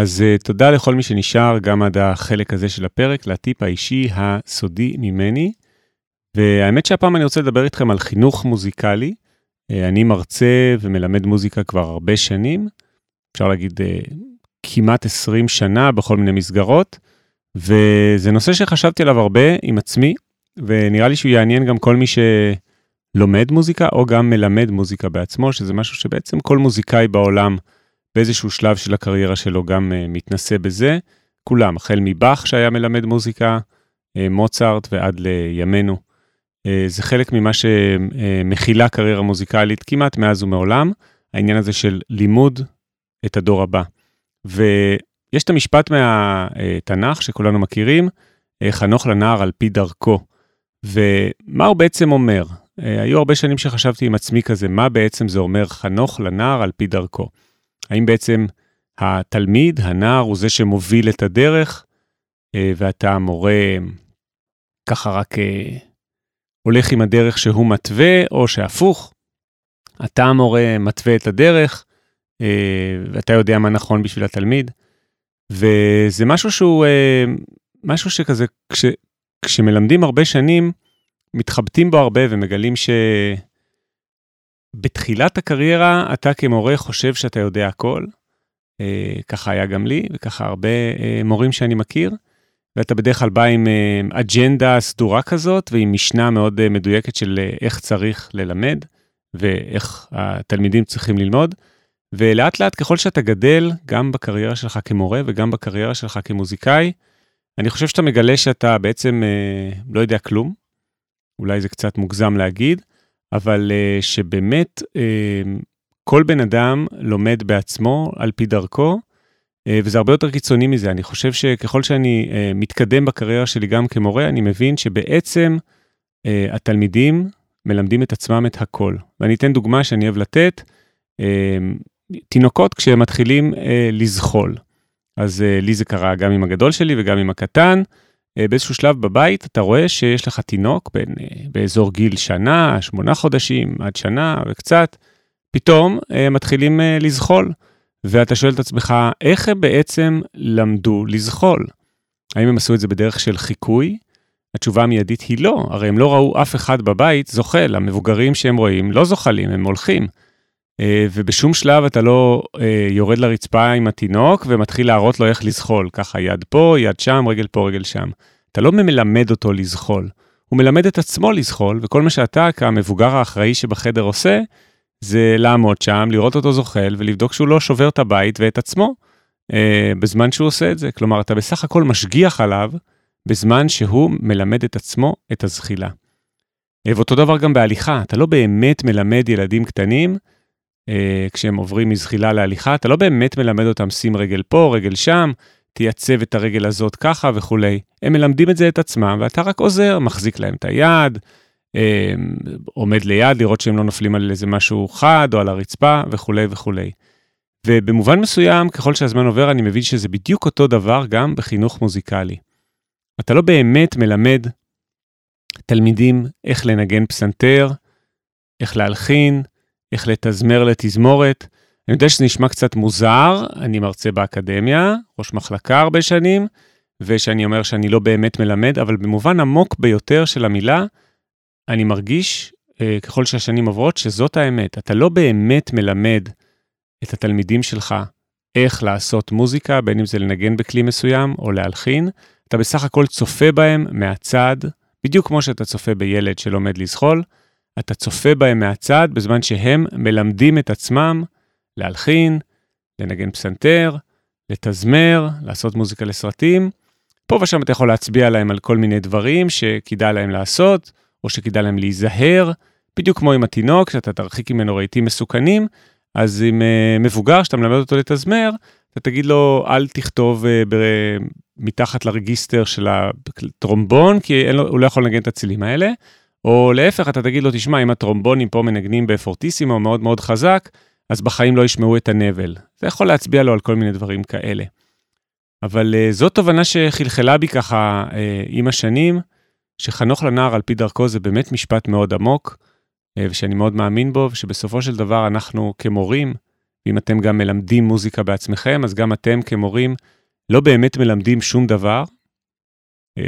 אז uh, תודה לכל מי שנשאר גם עד החלק הזה של הפרק, לטיפ האישי הסודי ממני. והאמת שהפעם אני רוצה לדבר איתכם על חינוך מוזיקלי. Uh, אני מרצה ומלמד מוזיקה כבר הרבה שנים, אפשר להגיד uh, כמעט 20 שנה בכל מיני מסגרות, וזה נושא שחשבתי עליו הרבה עם עצמי, ונראה לי שהוא יעניין גם כל מי שלומד מוזיקה או גם מלמד מוזיקה בעצמו, שזה משהו שבעצם כל מוזיקאי בעולם באיזשהו שלב של הקריירה שלו גם uh, מתנסה בזה. כולם, החל מבאך שהיה מלמד מוזיקה, uh, מוצרט ועד לימינו. Uh, זה חלק ממה שמכילה uh, קריירה מוזיקלית כמעט מאז ומעולם, העניין הזה של לימוד את הדור הבא. ויש את המשפט מהתנ"ך שכולנו מכירים, uh, חנוך לנער על פי דרכו. ומה הוא בעצם אומר? Uh, היו הרבה שנים שחשבתי עם עצמי כזה, מה בעצם זה אומר חנוך לנער על פי דרכו? האם בעצם התלמיד, הנער, הוא זה שמוביל את הדרך, אה, ואתה המורה ככה רק אה, הולך עם הדרך שהוא מתווה, או שהפוך, אתה המורה מתווה את הדרך, אה, ואתה יודע מה נכון בשביל התלמיד. וזה משהו שהוא, משהו שכזה, כש, כשמלמדים הרבה שנים, מתחבטים בו הרבה ומגלים ש... בתחילת הקריירה אתה כמורה חושב שאתה יודע הכל, אה, ככה היה גם לי וככה הרבה אה, מורים שאני מכיר, ואתה בדרך כלל בא עם אה, אג'נדה סדורה כזאת ועם משנה מאוד מדויקת של איך צריך ללמד ואיך התלמידים צריכים ללמוד. ולאט לאט ככל שאתה גדל, גם בקריירה שלך כמורה וגם בקריירה שלך כמוזיקאי, אני חושב שאתה מגלה שאתה בעצם אה, לא יודע כלום, אולי זה קצת מוגזם להגיד, אבל uh, שבאמת uh, כל בן אדם לומד בעצמו על פי דרכו, uh, וזה הרבה יותר קיצוני מזה. אני חושב שככל שאני מתקדם בקריירה שלי גם כמורה, אני מבין שבעצם התלמידים מלמדים את עצמם את הכל. ואני אתן דוגמה שאני אוהב לתת, תינוקות כשהם מתחילים לזחול. אז לי זה קרה גם עם הגדול שלי וגם עם הקטן. אה, באיזשהו שלב בבית אתה רואה שיש לך תינוק בין, אה, באזור גיל שנה, שמונה חודשים עד שנה וקצת, פתאום אה, מתחילים לזחול. ואתה שואל את עצמך, איך הם בעצם למדו לזחול? האם הם עשו את זה בדרך של חיקוי? התשובה המיידית היא לא, הרי הם לא ראו אף אחד בבית זוחל, המבוגרים שהם רואים לא זוחלים, הם הולכים. ובשום שלב אתה לא יורד לרצפה עם התינוק ומתחיל להראות לו איך לזחול, ככה יד פה, יד שם, רגל פה, רגל שם. אתה לא מלמד אותו לזחול, הוא מלמד את עצמו לזחול, וכל מה שאתה כמבוגר האחראי שבחדר עושה, זה לעמוד שם, לראות אותו זוחל ולבדוק שהוא לא שובר את הבית ואת עצמו אה, בזמן שהוא עושה את זה. כלומר, אתה בסך הכל משגיח עליו בזמן שהוא מלמד את עצמו את הזחילה. אה, ואותו דבר גם בהליכה, אתה לא באמת מלמד ילדים קטנים אה, כשהם עוברים מזחילה להליכה, אתה לא באמת מלמד אותם שים רגל פה, רגל שם, תייצב את הרגל הזאת ככה וכולי. הם מלמדים את זה את עצמם, ואתה רק עוזר, מחזיק להם את היד, אה, עומד ליד לראות שהם לא נופלים על איזה משהו חד או על הרצפה וכולי וכולי. ובמובן מסוים, ככל שהזמן עובר, אני מבין שזה בדיוק אותו דבר גם בחינוך מוזיקלי. אתה לא באמת מלמד תלמידים איך לנגן פסנתר, איך להלחין, איך לתזמר לתזמורת, אני יודע שזה נשמע קצת מוזר, אני מרצה באקדמיה, ראש מחלקה הרבה שנים, ושאני אומר שאני לא באמת מלמד, אבל במובן עמוק ביותר של המילה, אני מרגיש, אה, ככל שהשנים עוברות, שזאת האמת. אתה לא באמת מלמד את התלמידים שלך איך לעשות מוזיקה, בין אם זה לנגן בכלי מסוים או להלחין, אתה בסך הכל צופה בהם מהצד, בדיוק כמו שאתה צופה בילד שלומד לזחול, אתה צופה בהם מהצד בזמן שהם מלמדים את עצמם להלחין, לנגן פסנתר, לתזמר, לעשות מוזיקה לסרטים. פה ושם אתה יכול להצביע להם על כל מיני דברים שכדאי להם לעשות, או שכדאי להם להיזהר, בדיוק כמו עם התינוק, שאתה תרחיק ממנו רהיטים מסוכנים, אז עם uh, מבוגר שאתה מלמד אותו לתזמר, אתה תגיד לו, אל תכתוב uh, ב- מתחת לרגיסטר של הטרומבון, כי לו, הוא לא יכול לנגן את הצילים האלה. או להפך, אתה תגיד לו, תשמע, אם הטרומבונים פה מנגנים בפורטיסימו מאוד מאוד חזק, אז בחיים לא ישמעו את הנבל. זה יכול להצביע לו על כל מיני דברים כאלה. אבל uh, זאת תובנה שחלחלה בי ככה uh, עם השנים, שחנוך לנער על פי דרכו זה באמת משפט מאוד עמוק, uh, ושאני מאוד מאמין בו, ושבסופו של דבר אנחנו כמורים, ואם אתם גם מלמדים מוזיקה בעצמכם, אז גם אתם כמורים לא באמת מלמדים שום דבר,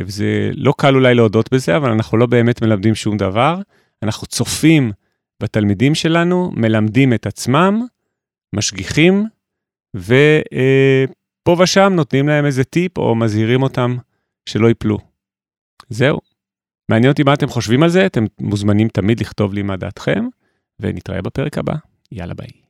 וזה לא קל אולי להודות בזה, אבל אנחנו לא באמת מלמדים שום דבר. אנחנו צופים בתלמידים שלנו, מלמדים את עצמם, משגיחים, ופה אה, ושם נותנים להם איזה טיפ או מזהירים אותם שלא ייפלו. זהו. מעניין אותי מה אתם חושבים על זה, אתם מוזמנים תמיד לכתוב לי מה דעתכם, ונתראה בפרק הבא. יאללה ביי.